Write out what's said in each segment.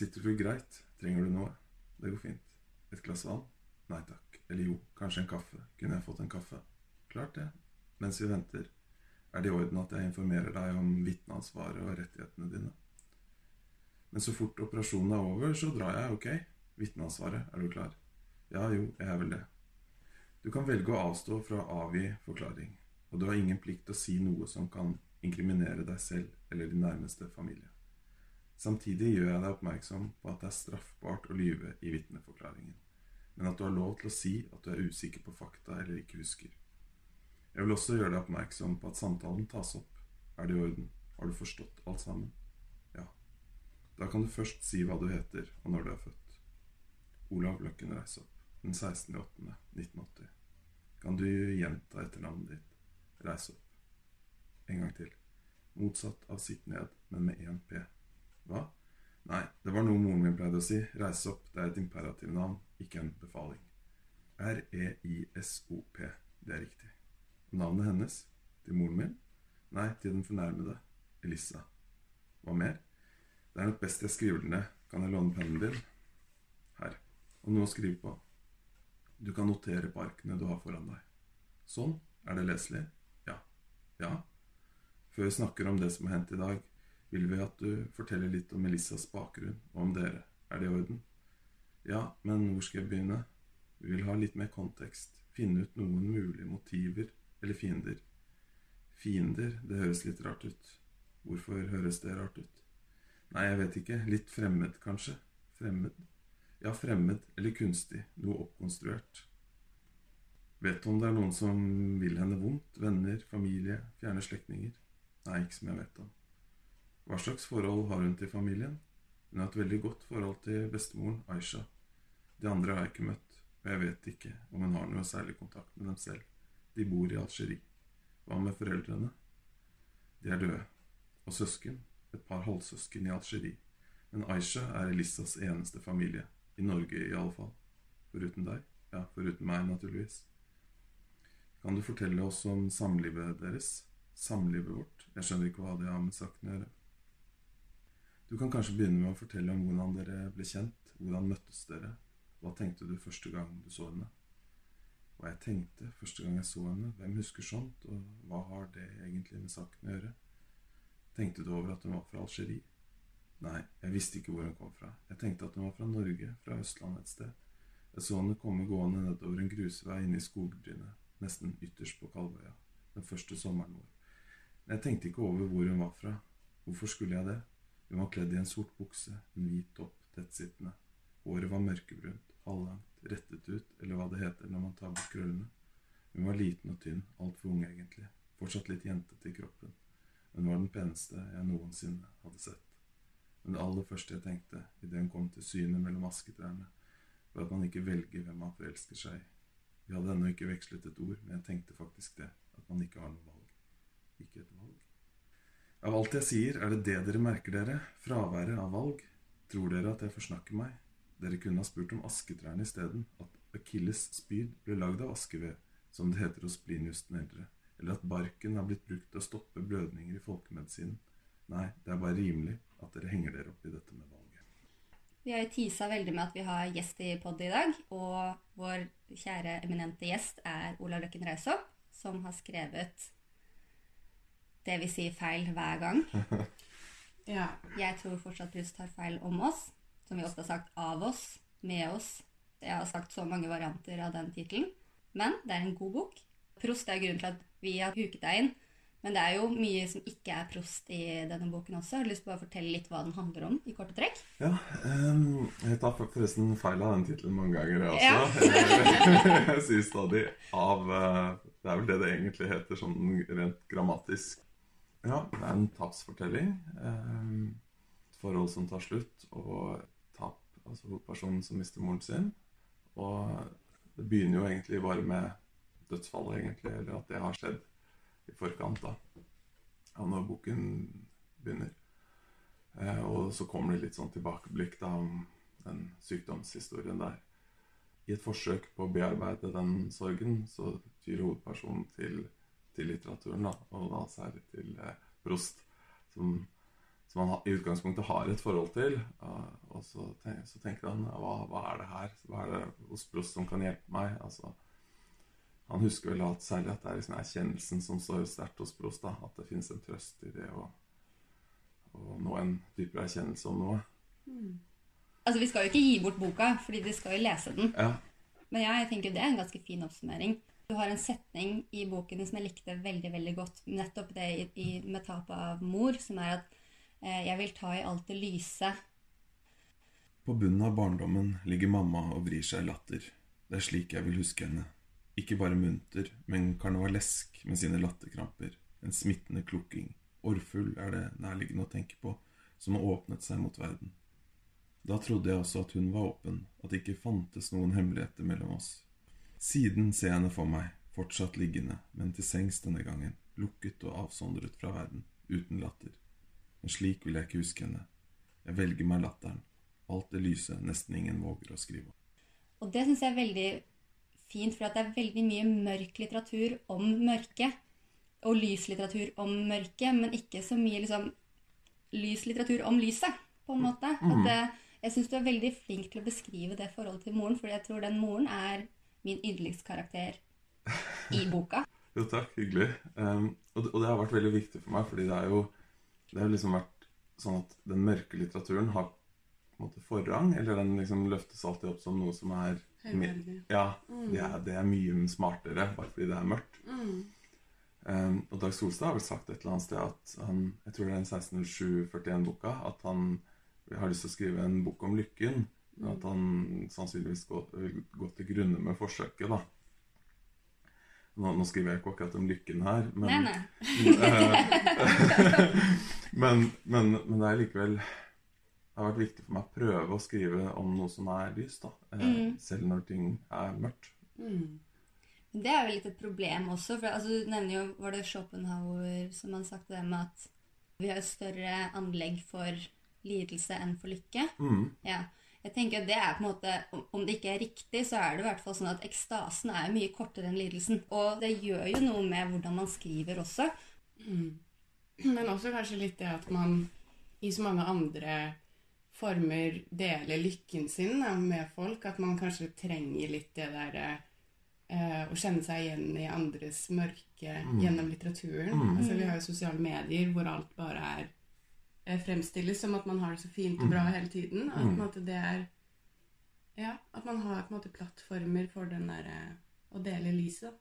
Sitter du greit? Trenger du noe? Det går fint. Et glass vann? Nei takk. Eller jo, kanskje en kaffe. Kunne jeg fått en kaffe? Klart det. Mens vi venter, er det i orden at jeg informerer deg om vitneansvaret og rettighetene dine. Men så fort operasjonen er over, så drar jeg, ok? Vitneansvaret, er du klar? Ja, jo, jeg er vel det. Du kan velge å avstå fra å avgi forklaring, og du har ingen plikt til å si noe som kan inkriminere deg selv eller din nærmeste familie. Samtidig gjør jeg deg oppmerksom på at det er straffbart å lyve i vitneforklaringen, men at du har lov til å si at du er usikker på fakta eller ikke husker. Jeg vil også gjøre deg oppmerksom på at samtalen tas opp. Er det i orden? Har du forstått alt sammen? Ja. Da kan du først si hva du heter, og når du er født. Olav Løkken reiser opp. Den 16.8.1980. Kan du gjenta etternavnet ditt? Reis opp. En gang til. Motsatt av sitt ned, men med én P. Hva? Nei, det var noe moren min pleide å si. Reis opp, det er et imperativnavn, ikke en befaling. R-e-i-s-o-p. Det er riktig. Navnet hennes? Til moren min? Nei, til den fornærmede. Elissa. Hva mer? Det er nok best jeg skriver det ned. Kan jeg låne pennen din? Her. Og noe å skrive på. Du kan notere på arkene du har foran deg. Sånn. Er det leselig? Ja. Ja. Før vi snakker om det som har hendt i dag, vil vi at du forteller litt om Melissas bakgrunn og om dere. Er det i orden? Ja, men hvor skal jeg begynne? Vi vil ha litt mer kontekst. Finne ut noen mulige motiver eller fiender. Fiender, det høres litt rart ut. Hvorfor høres det rart ut? Nei, jeg vet ikke. Litt fremmed, kanskje. Fremmed? Ja, fremmed eller kunstig. Noe oppkonstruert. Vet du om det er noen som vil henne vondt? Venner, familie, fjerne slektninger? Nei, ikke som jeg vet om. Hva slags forhold har hun til familien? Hun har et veldig godt forhold til bestemoren, Aisha. De andre har jeg ikke møtt, og jeg vet ikke om hun har noe særlig kontakt med dem selv. De bor i Algerie. Hva med foreldrene? De er døde. Og søsken? Et par halvsøsken i Algerie. Men Aisha er Elissas eneste familie. I Norge, i alle fall. Foruten deg? Ja, foruten meg, naturligvis. Kan du fortelle oss om samlivet deres? Samlivet vårt? Jeg skjønner ikke hva det har med saken å gjøre. Du kan kanskje begynne med å fortelle om hvordan dere ble kjent. Hvordan møttes dere? Hva tenkte du første gang du så henne? hva jeg tenkte første gang jeg så henne. Hvem husker sånt, og hva har det egentlig med saken å gjøre? Tenkte du over at hun var fra Algerie? Nei, jeg visste ikke hvor hun kom fra. Jeg tenkte at hun var fra Norge, fra Østlandet et sted. Jeg så henne komme gående nedover en grusvei inne i skogbrynet, nesten ytterst på Kalvøya, den første sommeren vår. Men jeg tenkte ikke over hvor hun var fra. Hvorfor skulle jeg det? Hun var kledd i en sort bukse, en hvit topp, tettsittende. Håret var mørkebrunt, halvlangt rettet ut, eller hva det heter når man tar bort krøllene. Hun var liten og tynn, altfor ung egentlig, fortsatt litt jentete i kroppen. Hun var den peneste jeg noensinne hadde sett. Men det aller første jeg tenkte idet hun kom til syne mellom asketrærne, var at man ikke velger hvem man forelsker seg i. Vi hadde ennå ikke vekslet et ord, men jeg tenkte faktisk det, at man ikke har noe valg. Ikke et valg. Av alt jeg sier, er det det dere merker dere, fraværet av valg. Tror dere at jeg forsnakker meg? Dere kunne ha spurt om asketrærne isteden. At Akilles spyd ble lagd av askeved, som det heter hos Plinius den eldre. Eller at barken har blitt brukt til å stoppe blødninger i folkemedisinen. Nei, det er bare rimelig at dere henger dere opp i dette med valget. Vi har tisa veldig med at vi har gjest i podiet i dag. Og vår kjære eminente gjest er Ola Løkken Raushopp, som har skrevet det vi sier feil hver gang. ja. Jeg tror fortsatt du tar feil om oss som vi også har sagt av oss, med oss. Jeg har sagt så mange varianter av den tittelen. Men det er en god bok. Prost er grunnen til at vi har huket deg inn. Men det er jo mye som ikke er prost i denne boken også. Jeg har lyst til å fortelle litt hva den handler om, i korte trekk. Ja, um, Jeg tar forresten feil av den tittelen mange ganger, jeg også. Ja. jeg sier stadig av uh, Det er vel det det egentlig heter sånn rent grammatisk. Ja, det er en tapsfortelling. Um, et forhold som tar slutt, og altså hovedpersonen som mister moren sin. Og det begynner jo egentlig bare med dødsfallet, egentlig, eller at det har skjedd i forkant da, av når boken begynner. Eh, og så kommer det litt sånn tilbakeblikk da om den sykdomshistorien der. I et forsøk på å bearbeide den sorgen, så tyr hovedpersonen til, til litteraturen, da, og da særlig til eh, Prost, som som han i utgangspunktet har et forhold til, og og så, tenk, så tenker han hva, hva er det her? Hva er det hos Prost som kan hjelpe meg? Altså, han husker vel at særlig at det er liksom erkjennelsen som står sterkt hos Prost. Da, at det finnes en trøst i det å, å nå en dypere erkjennelse om noe. Altså, Vi skal jo ikke gi bort boka, fordi de skal jo lese den. Ja, Men ja, jeg tenker det er en ganske fin oppsummering. Du har en setning i boken som jeg likte veldig veldig godt. Nettopp det i, i, med tapet av mor, som er at eh, 'jeg vil ta i alt det lyse'. På bunnen av barndommen ligger mamma og vrir seg i latter. Det er slik jeg vil huske henne. Ikke bare munter, men karnevalesk med sine latterkramper. En smittende klukking. Orrfull er det nærliggende å tenke på, som har åpnet seg mot verden. Da trodde jeg også at hun var åpen, at det ikke fantes noen hemmeligheter mellom oss. Siden ser jeg henne for meg, fortsatt liggende, men til sengs denne gangen, lukket og avsondret fra verden, uten latter. Men slik vil jeg ikke huske henne. Jeg velger meg latteren, alt det lyse nesten ingen våger å skrive om. Og det syns jeg er veldig fint, for det er veldig mye mørk litteratur om mørke. Og lyslitteratur om mørke, men ikke så mye liksom lyslitteratur om lyset, på en måte. At det, jeg syns du er veldig flink til å beskrive det forholdet til moren, for jeg tror den moren er min yndlingskarakter i boka. Jo, takk. Hyggelig. Um, og, det, og det har vært veldig viktig for meg, fordi det er jo det har liksom vært sånn at den mørke litteraturen har på en måte forrang, eller den liksom løftes alltid opp som noe som er Høyverdig. Ja, det er, det er mye smartere, bare fordi det er mørkt. Mm. Um, og Dag Solstad har vel sagt et eller annet sted at han Jeg tror det er en 1607-41-boka at han har lyst til å skrive en bok om lykken. Og at han sannsynligvis går, vil gå til grunne med forsøket, da. Nå, nå skriver jeg ikke akkurat om lykken her, men Nei, nei. men, men, men det er likevel Det har vært viktig for meg å prøve å skrive om noe som er lyst, da. Eh, Mm. Selv når ting er mørkt. Mm. Det er vel litt et problem også. For altså, du nevner jo Var det Schopenhauer som han sagt det med at vi har større anlegg for lidelse enn for lykke? Mm. Ja. Jeg tenker at det er på en måte, om- det ikke er riktig, så er det i hvert fall sånn at ekstasen er mye kortere enn lidelsen. Og det gjør jo noe med hvordan man skriver også. Mm. Men også kanskje litt det at man i så mange andre former deler lykken sin da, med folk. At man kanskje trenger litt det der eh, å kjenne seg igjen i andres mørke Mm. gjennom litteraturen. Mm. Altså, vi har jo sosiale medier hvor alt bare er fremstilles som at man har det så fint og bra Mm. hele tiden. At, Mm. at det er Ja, at man har på en måte plattformer for den derre å dele lyset. da.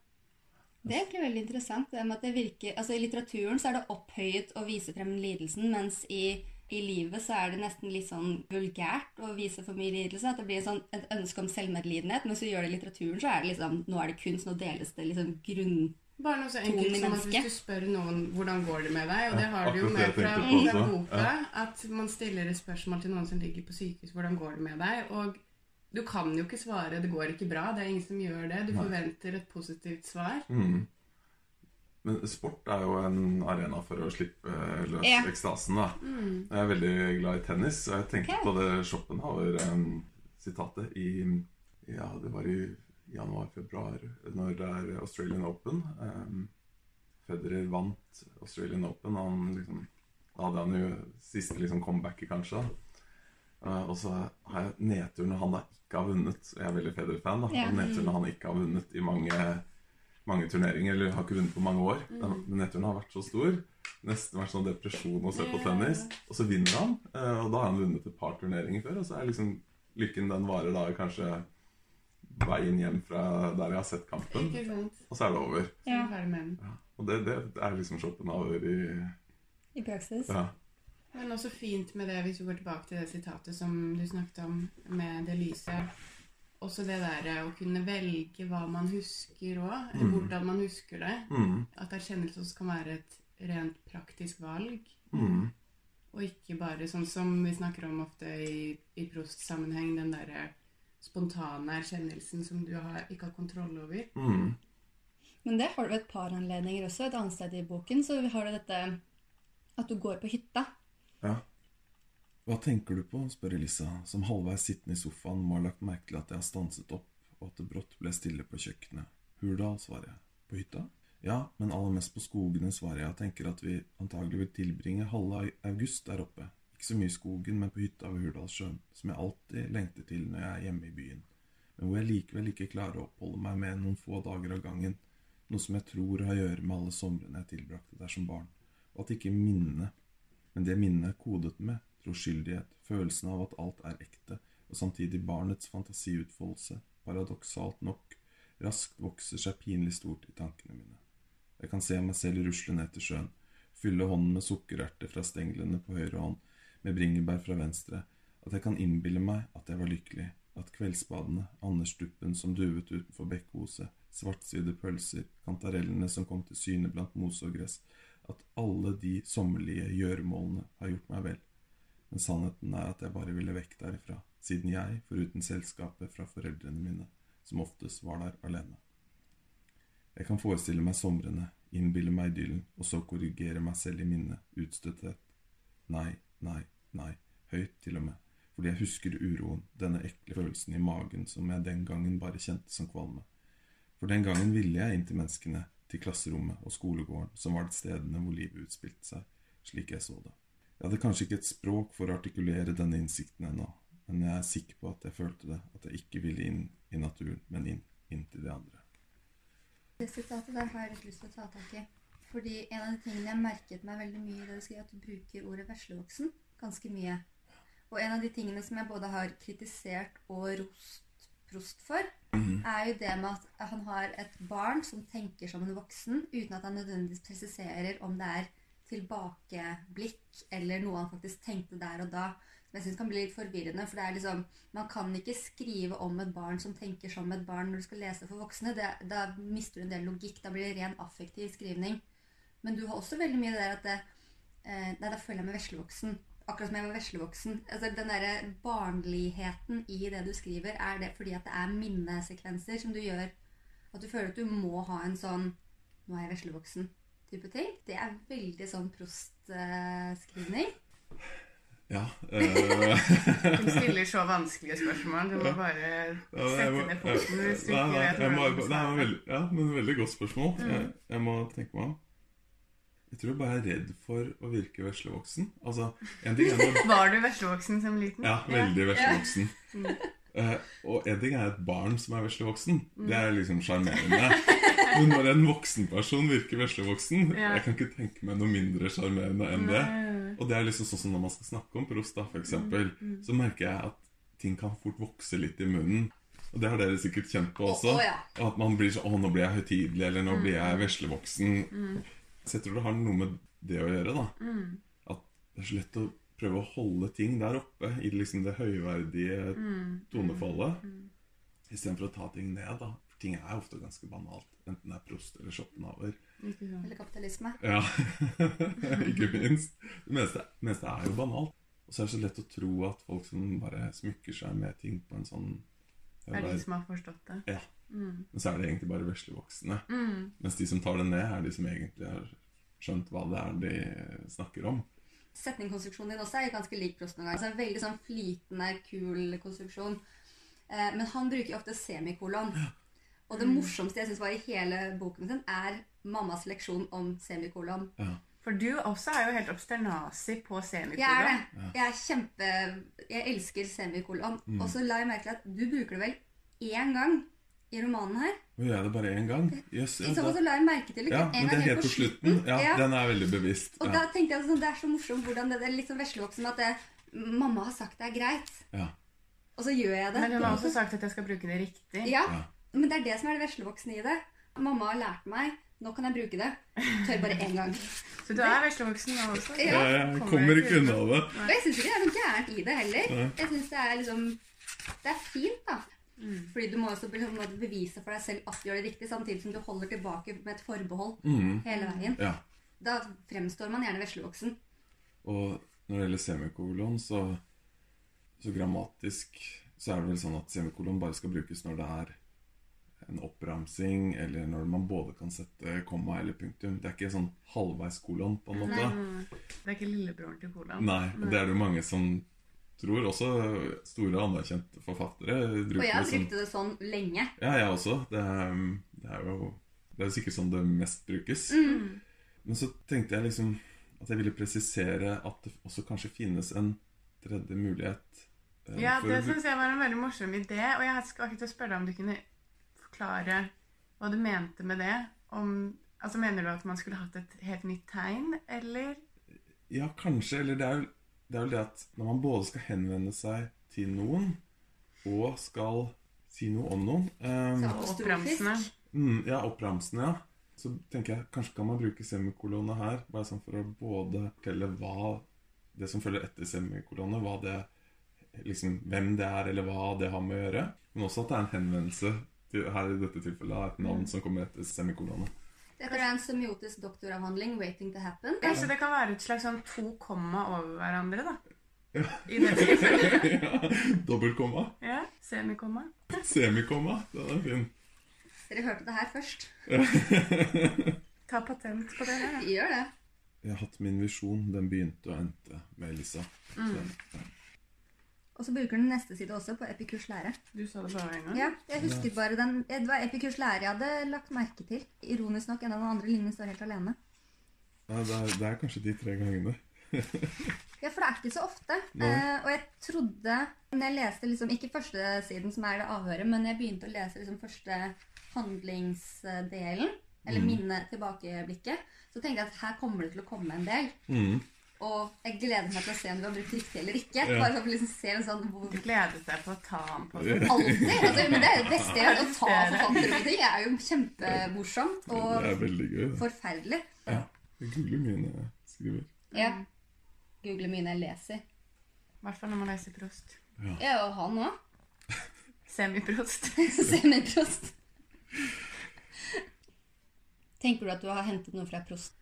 Det er egentlig veldig interessant. det med at det virker, altså I litteraturen så er det opphøyet å vise frem lidelsen, mens i, i livet så er det nesten litt sånn vulgært å vise for mye lidelse. At det blir sånn, et ønske om selvmedlidenhet. Men hvis du gjør det i litteraturen, så er det liksom Nå er det kunst, nå deles det liksom grunn... Bare noe så enkelt som at hvis du spør noen hvordan går det med deg, og det Ja, har du jo med fra, boka, at man stiller et spørsmål til noen som ligger på sykehus, hvordan går det med deg? Og du kan jo ikke svare 'det går ikke bra', det er ingen som gjør det. Du Nei. forventer et positivt svar. Mm. Men sport er jo en arena for å slippe løs Ja. ekstasen, da. Mm. Jeg er veldig glad i tennis, og jeg tenkte okay. på det Schopenhauer-sitatet i Ja, det var i januar-februar, når det er Australian Open. Um, Federer vant Australian Open, han liksom Da hadde han jo siste liksom comebacket, kanskje. Uh, og så har jeg nedturen når han da ikke har vunnet. Jeg er veldig Federer-fan, da. Og Nedturen når han ikke har vunnet i mange, mange turneringer, eller har ikke vunnet på mange år. Mm. den nedturen har vært så stor. Nesten vært sånn depresjon å se på tennis. Og så vinner han, Uh, og da har han vunnet et par turneringer før. Og så er liksom lykken den varer da kanskje veien hjem fra der jeg har sett kampen. Og så er det over. Er. Ja. Og det, det er liksom Schopenhauer i I praksis. ja. Men også fint med det, hvis vi går tilbake til det sitatet som du snakket om, med det lyset. Også det der å kunne velge hva man husker òg, Mm. hvordan man husker det. Mm, At erkjennelse også kan være et rent praktisk valg. mm, Og ikke bare sånn som vi snakker om ofte i, i prostsammenheng, den derre spontane erkjennelsen som du har, ikke har kontroll over. mm. Men det har du ved et par anledninger også. Et annet sted i boken så har du dette at du går på hytta. Ja. Hva tenker du på? spør Elisa, som halvveis sittende i sofaen må ha lagt merke til at jeg har stanset opp, og at det brått ble stille på kjøkkenet. Hurdal, svarer jeg. På hytta? Ja, men aller mest på skogene, svarer jeg, og tenker at vi antagelig vil tilbringe halve august der oppe. Ikke så mye i skogen, men på hytta ved Hurdalssjøen, som jeg alltid lengter til når jeg er hjemme i byen, men hvor jeg likevel ikke klarer å oppholde meg med noen få dager av gangen, noe som jeg tror har å gjøre med alle somrene jeg tilbrakte der som barn, og at ikke minnet, men det minnet er kodet med, troskyldighet, følelsen av at alt er ekte, og samtidig barnets fantasiutfoldelse, paradoksalt nok, raskt vokser seg pinlig stort i tankene mine. Jeg kan se meg selv rusle ned til sjøen, fylle hånden med sukkererter fra stenglene på høyre hånd, med bringebær fra venstre, at jeg kan innbille meg at jeg var lykkelig, at kveldsbadene, andersduppen som duvet utenfor bekkehoset, svartsydde pølser, kantarellene som kom til syne blant mose og gress, at alle de sommerlige gjøremålene har gjort meg vel. Men sannheten er at jeg bare ville vekk derifra, siden jeg, foruten selskapet fra foreldrene mine, som oftest var der alene. Jeg kan forestille meg somrene, innbille meg idyllen, og så korrigere meg selv i minnet, utstøtthet. Nei, nei, nei, høyt til og med, fordi jeg husker uroen, denne ekle følelsen i magen som jeg den gangen bare kjente som kvalme. For den gangen ville jeg inn til menneskene, til klasserommet og skolegården, som var de stedene hvor livet utspilte seg, slik jeg så det. Jeg hadde kanskje ikke et språk for å artikulere denne innsikten ennå, men jeg er sikker på at jeg følte det, at jeg ikke ville inn i naturen, men inn, inn til de andre. Det sitatet der har jeg litt lyst til å ta tak i. Fordi en av de tingene jeg merket meg veldig mye i det du skrev, at du bruker ordet veslevoksen ganske mye. Og en av de tingene som jeg både har kritisert og rost Prost for, er jo det med at han har et barn som tenker som en voksen, uten at han nødvendigvis presiserer om det er tilbakeblikk eller noe han faktisk tenkte der og da. Som jeg syns kan bli litt forvirrende. For det er liksom, man kan ikke skrive om et barn som tenker som et barn når du skal lese for voksne. Det, da mister du en del logikk. Da blir det ren affektiv skrivning. Men du har også veldig mye det der at det, eh, Nei, da føler jeg meg veslevoksen. Akkurat som jeg var veslevoksen. Altså, den derre barnligheten i det du skriver, er det fordi at det er minnesekvenser som du gjør at du føler at du må ha en sånn Nå er jeg veslevoksen type ting. Det er veldig sånn prostskrivning. Ja. Øh. du stiller så vanskelige spørsmål. Du må bare sette ned foten hvis du er ikke vet hvordan du Nei, skal men veldig, ja, men veldig godt spørsmål. Mm. Jeg, jeg må tenke meg om. Jeg tror jeg bare er redd for å virke veslevoksen. Altså, en ting er når Var du veslevoksen som liten? Ja, veldig veslevoksen. Mm. Uh, og en ting er et barn som er veslevoksen. Det er liksom Mm. sjarmerende. Men når en voksenperson virker veslevoksen, Ja. jeg kan ikke tenke meg noe mindre sjarmerende enn det. Og det er liksom sånn som når man skal snakke om prost, da, for eksempel, Mm, så merker jeg at ting kan fort vokse litt i munnen. Og det har dere sikkert kjent på også. Å, ja. At man blir sånn 'Å, nå blir jeg høytidelig', eller 'nå blir Mm. jeg veslevoksen'. Så jeg tror det har noe med det å gjøre, da. Mm, At det er så lett å prøve å holde ting der oppe i liksom det høyverdige mm, tonefallet, mm. istedenfor å ta ting ned, da. For ting er ofte ganske banalt, enten det er Prost eller shoppenhaver. Eller kapitalisme. Ja, ikke minst. Det meste, det meste er jo banalt. Og så er det så lett å tro at folk som bare smykker seg med ting på en sånn Er de som har forstått det? Ja. Mm. Men så er det egentlig bare veslevoksne. Mm. Mens de som tar det ned, er de som egentlig har skjønt hva det er de snakker om. Setningkonstruksjonen din også er ganske lik Prost noen ganger. Altså, en veldig sånn flytende, kul konstruksjon. Eh, men han bruker jo ofte semikolon. Og det Mm. morsomste jeg syns var i hele boken sin, er mammas leksjon om semikolon. Ja. For du også er jo helt obsternasi på semikolon. Jeg er det. Jeg er kjempe Jeg elsker semikolon. Mm. Og så la jeg merke til at du bruker det vel én gang i romanen her. Og gjør jeg det bare én gang? Yes, I så fall så la jeg merke til det ja, en gang er helt på slutten. Ja, Ja. Den er veldig bevisst. Og Ja. da tenkte jeg sånn, det er så morsomt hvordan det, det er litt sånn veslevoksen at det, mamma har sagt det er greit. Ja. Og så gjør jeg det. Men hun har også sagt at jeg skal bruke det riktig. Ja, Ja. men det er det som er det veslevoksne i det. Mamma har lært meg. Nå kan jeg bruke det. Tør bare én gang. Så du er veslevoksen nå også? Ja. Jeg, jeg kommer ikke unna det. Og jeg syns ikke det er noe gærent i det heller. Jeg synes det er liksom Det er fint, da. Mm. Fordi du må også be- bevise for deg selv at du gjør det riktig, samtidig som du holder tilbake med et forbehold mm. hele veien. Ja. Da fremstår man gjerne veslevoksen. Og når det gjelder semikolon, så, så grammatisk så er det vel sånn at semikolon bare skal brukes når det er en oppramsing, eller når man både kan sette komma eller punktum. Det er ikke sånn halvveiskolon, på en måte. Nei. Det er ikke lillebroren til kolon. Nei, og det er det jo mange som tror. Også store, anerkjente forfattere. bruker Og jeg har det brukt det sånn lenge. Ja, jeg også. Det er, det er jo det er sikkert sånn det mest brukes. Mm. Men så tenkte jeg liksom at jeg ville presisere at det også kanskje finnes en tredje mulighet. eh, Ja, det syns jeg var en veldig morsom idé. Og jeg skal ikke til å spørre deg om du kunne forklare hva du mente med det. Om, altså Mener du at man skulle hatt et helt nytt tegn, eller? Ja, kanskje. Eller det er, jo, det er jo det at når man både skal henvende seg til noen, og skal si noe om noen um, Så oppramsende. mm, Ja, oppramsende, ja. Så tenker jeg kanskje kan man bruke semikolone her, bare sånn for å både fortelle hva det som følger etter semikolone, hva det liksom, hvem det er, eller hva det har med å gjøre. Men også at det er en henvendelse til, her i dette tilfellet et navn som kommer etter semikolonene. Dette er en semiotisk doktoravhandling, 'Waiting to Happen'. Kanskje det kan være et slags sånn to komma over hverandre, da? Ja. I det tilfellet. ja, Dobbeltkomma. Ja, Semikomma. Semikomma. Den er fin. Dere hørte det her først. Ta patent på det. her. Gjør det. Jeg har hatt min visjon. Den begynte og endte med Elisa. Så, ja. Og så bruker den neste side også på Epikurs lære. Du sa det bare en gang. Ja, jeg husker bare den, Det var Epikurs lære jeg hadde lagt merke til. Ironisk nok, en av de andre linjene står helt alene. Ja, det, er, det er kanskje de tre gangene. Ja, for det er ikke så ofte. Eh, og jeg trodde Når jeg leste liksom, ikke første siden, som er det avhøret, men jeg begynte å lese liksom første handlingsdelen, eller Mm. minnet tilbakeblikket, så tenkte jeg at her kommer det til å komme en del. Mm. Og jeg gleder meg til å se om du har brukt riktig eller ikke. Ja. Bare for å liksom se en sånn hvor Du gleder deg til å ta den på det. Alltid! Altså, men det er jo det beste jeg har. Å ta Ja, er forfattere på ting er jo kjempemorsomt Det og er veldig gøy. forferdelig. Ja. Jeg googler mye når jeg skriver. Ja. Google mye når jeg leser. I hvert fall når man leser Prost. Ja, og han òg. Semiprost. Semiprost. Tenker du at du har hentet noe fra Prost?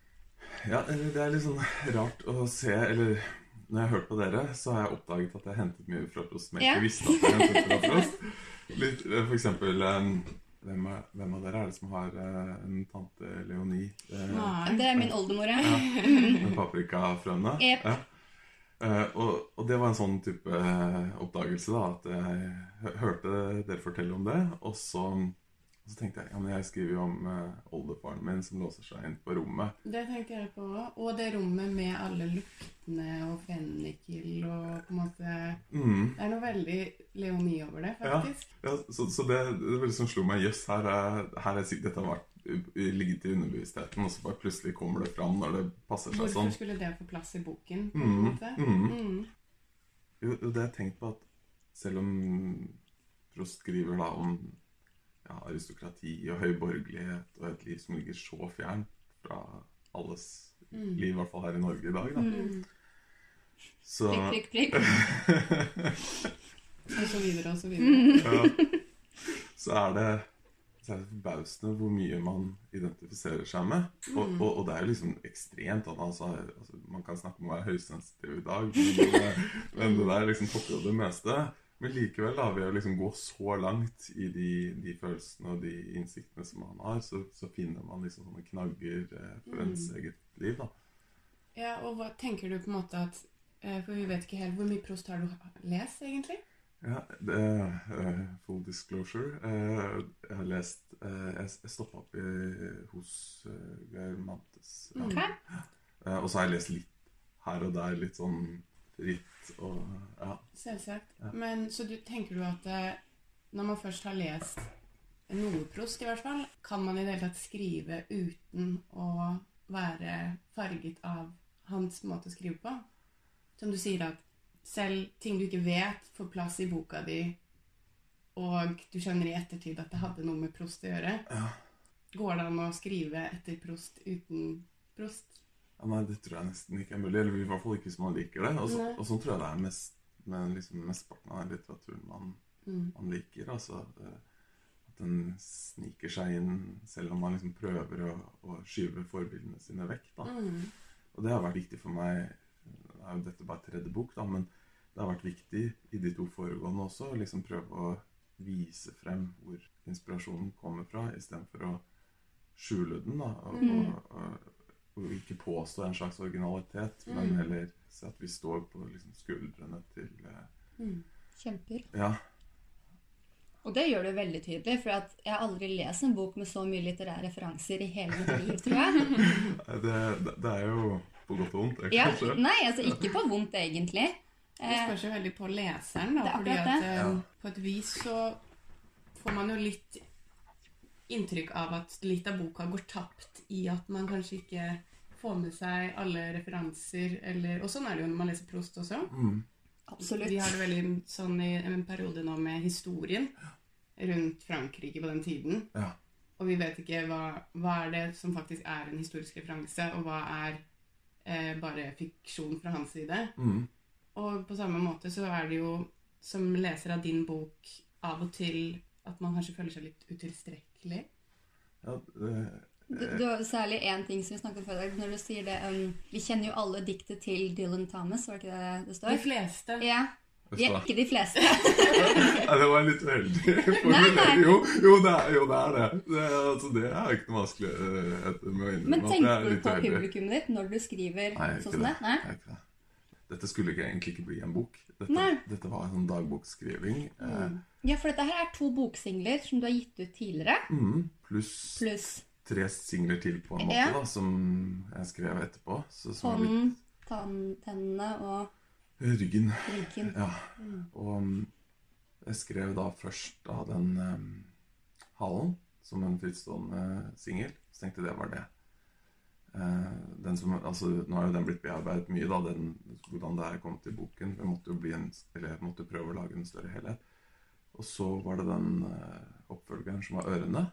Ja, det er litt sånn rart å se Eller når jeg har hørt på dere, så har jeg oppdaget at jeg hentet mye fra Prost som jeg ikke visste at jeg hentet fra Prost. Litt, eh, for eksempel eh, hvem, er, hvem av dere er det som har eh, en tante Leonie? Ah. Det er min oldemor, ja. Med paprikafrøene. Yep. Ja. Eh, og, og det var en sånn type eh, oppdagelse, da. At jeg hørte dere fortelle om det. Og så, og så tenkte jeg ja, men jeg skriver jo om eh, oldefaren min som låser seg inn på rommet. Det tenkte jeg på òg. Og det rommet med alle luktene og fennikel og på en måte Mm. Det er noe veldig Leonie over det, faktisk. Ja, så, så det, det var liksom slo meg Jøss, her er, her er dette har vært ligget i underbevisstheten, og så bare plutselig kommer det fram når det passer seg Hvorfor sånn. skulle det få plass i boken? på en Mm, måte? mm. Mm. Jo, det har jeg tenkt på at selv om Prost skriver da om ja, aristokrati og høy borgerlighet og et liv som ligger så fjernt fra alles Mm. liv, i hvert fall her i Norge i dag, da. Mm. Så Prikk, prikk, prikk. Og så videre og så videre. ja, så er det så er det forbausende hvor mye man identifiserer seg med. Og, Mm. og, og det er jo liksom ekstremt. Altså, altså, man kan snakke om å være høysensitiv i dag, men, men det der liksom topper jo det meste. Men likevel, da, ved å liksom gå så langt i de, de følelsene og de innsiktene som man har, så, så finner man liksom sånne knagger eh, for ens Mm. eget liv. da. Ja, og hva tenker du på en måte at eh, For vi vet ikke helt hvor mye Prost har du lest, egentlig? Ja, det eh, full disclosure. Eh, jeg har lest eh, Jeg, jeg stoppa opp i, hos uh, Geir Mantes. Ja. Okay. Eh, og så har jeg lest litt her og der, litt sånn ritt og Ja. Selvsagt. Ja. Men så du, tenker du at eh, når man først har lest noe Prost, i hvert fall, kan man i det hele tatt skrive uten å være farget av hans måte å skrive på? Som du sier at selv ting du ikke vet, får plass i boka di, og du skjønner i ettertid at det hadde noe med Prost å gjøre. Ja. Går det an å skrive etter Prost uten Prost? Ja, Nei, det tror jeg nesten ikke er mulig. Eller i hvert fall ikke hvis man liker det. Og så- og sånn tror jeg det er mest med liksom mesteparten av litteraturen man, Mm. man liker. Altså at, at den sniker seg inn selv om man liksom prøver å, å skyve forbildene sine vekk. da. Mm. Og det har vært viktig for meg Nå er jo dette bare tredje bok, da, men det har vært viktig i de to foregående også å liksom prøve å vise frem hvor inspirasjonen kommer fra, istedenfor å skjule den. da, og, Mm. og, og, og ikke påstå en slags originalitet, men Mm. heller se at vi står på liksom, skuldrene til eh, Mm. Kjemper. Ja. Og det gjør du veldig tydelig, for at jeg har aldri lest en bok med så mye litterære referanser i hele mitt liv, tror jeg. Det, det, er jo På godt og vondt, det, Ja, kanskje. nei, altså ikke på vondt, egentlig. Det spørs jo veldig på leseren, da. Fordi at det. eh, Ja. på et vis så får man jo litt inntrykk av at litt av boka går tapt i at man kanskje ikke får med seg alle referanser, eller Og sånn er det jo når man leser Prost også. Mm. absolutt. Vi har det veldig sånn i en periode nå med historien rundt Frankrike på den tiden. Ja. Og vi vet ikke hva, hva er det som faktisk er en historisk referanse, og hva er eh, bare fiksjon fra hans side. Mm. Og på samme måte så er det jo som leser av din bok av og til at man kanskje føler seg litt utilstrekkelig. Ja, det, Du, du har særlig én ting som vi snakket om før i dag, når du sier det um, Vi kjenner jo alle diktet til Dylan Thomas, var det ikke det det De fleste. Ja. Vi er ikke de fleste. Nei, det var litt uheldig Nei, nei. Jo, jo, det er, jo, det er det. Det, altså, det er ikke noe vanskelig eh, med å innrømme Men tenker er du på publikummet ditt når du skriver Nei, sånn som det. det? Nei? Jeg ikke det. Dette skulle ikke, egentlig ikke bli en bok. Dette, Nei. dette var en sånn dagboksskriving. Eh, Ja, for dette her er to boksingler som du har gitt ut tidligere, mm, pluss pluss tre singler til på en måte, Ja. da, som jeg skrev etterpå. Så, hånden, litt... tennene og ryggen. ryggen. Ja. Og mm, jeg skrev da først da den um, halen som en frittstående singel. Så tenkte jeg det var det. Uh, den som, altså, nå har jo den blitt bearbeidet mye, da, den, hvordan det er kommet til boken. Jeg måtte jo bli en, måtte prøve å lage en større helhet. Og så var det den uh, oppfølgeren som var ørene.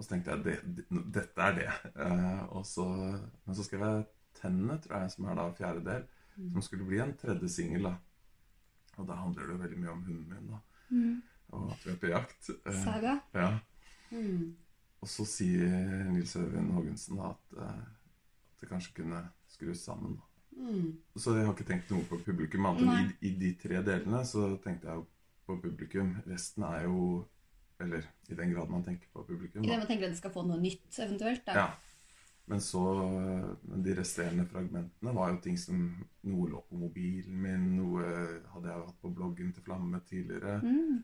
Og så tenkte jeg det, det, dette er det. Uh, og så, men så skrev jeg tennene, tror jeg, som er da fjerde del. Som skulle bli en tredje singel. Og da handler det jo veldig mye om hunden min, da. Mm. Og at vi er på jakt. Uh, Saga. ja. Mm. Og så sier Nils Øyvind Haagensen at, uh, at det kanskje kunne skrus sammen. da. Mm. Så jeg har ikke tenkt noe på publikum. I, i de tre delene så tenkte jeg på publikum. Resten er jo Eller i den grad man tenker på publikum. I det man tenker at det skal få noe nytt, eventuelt. da. Ja. Men så Men de resterende fragmentene var jo ting som Noe lå på mobilen min, noe hadde jeg jo hatt på bloggen til Flamme tidligere. Mm.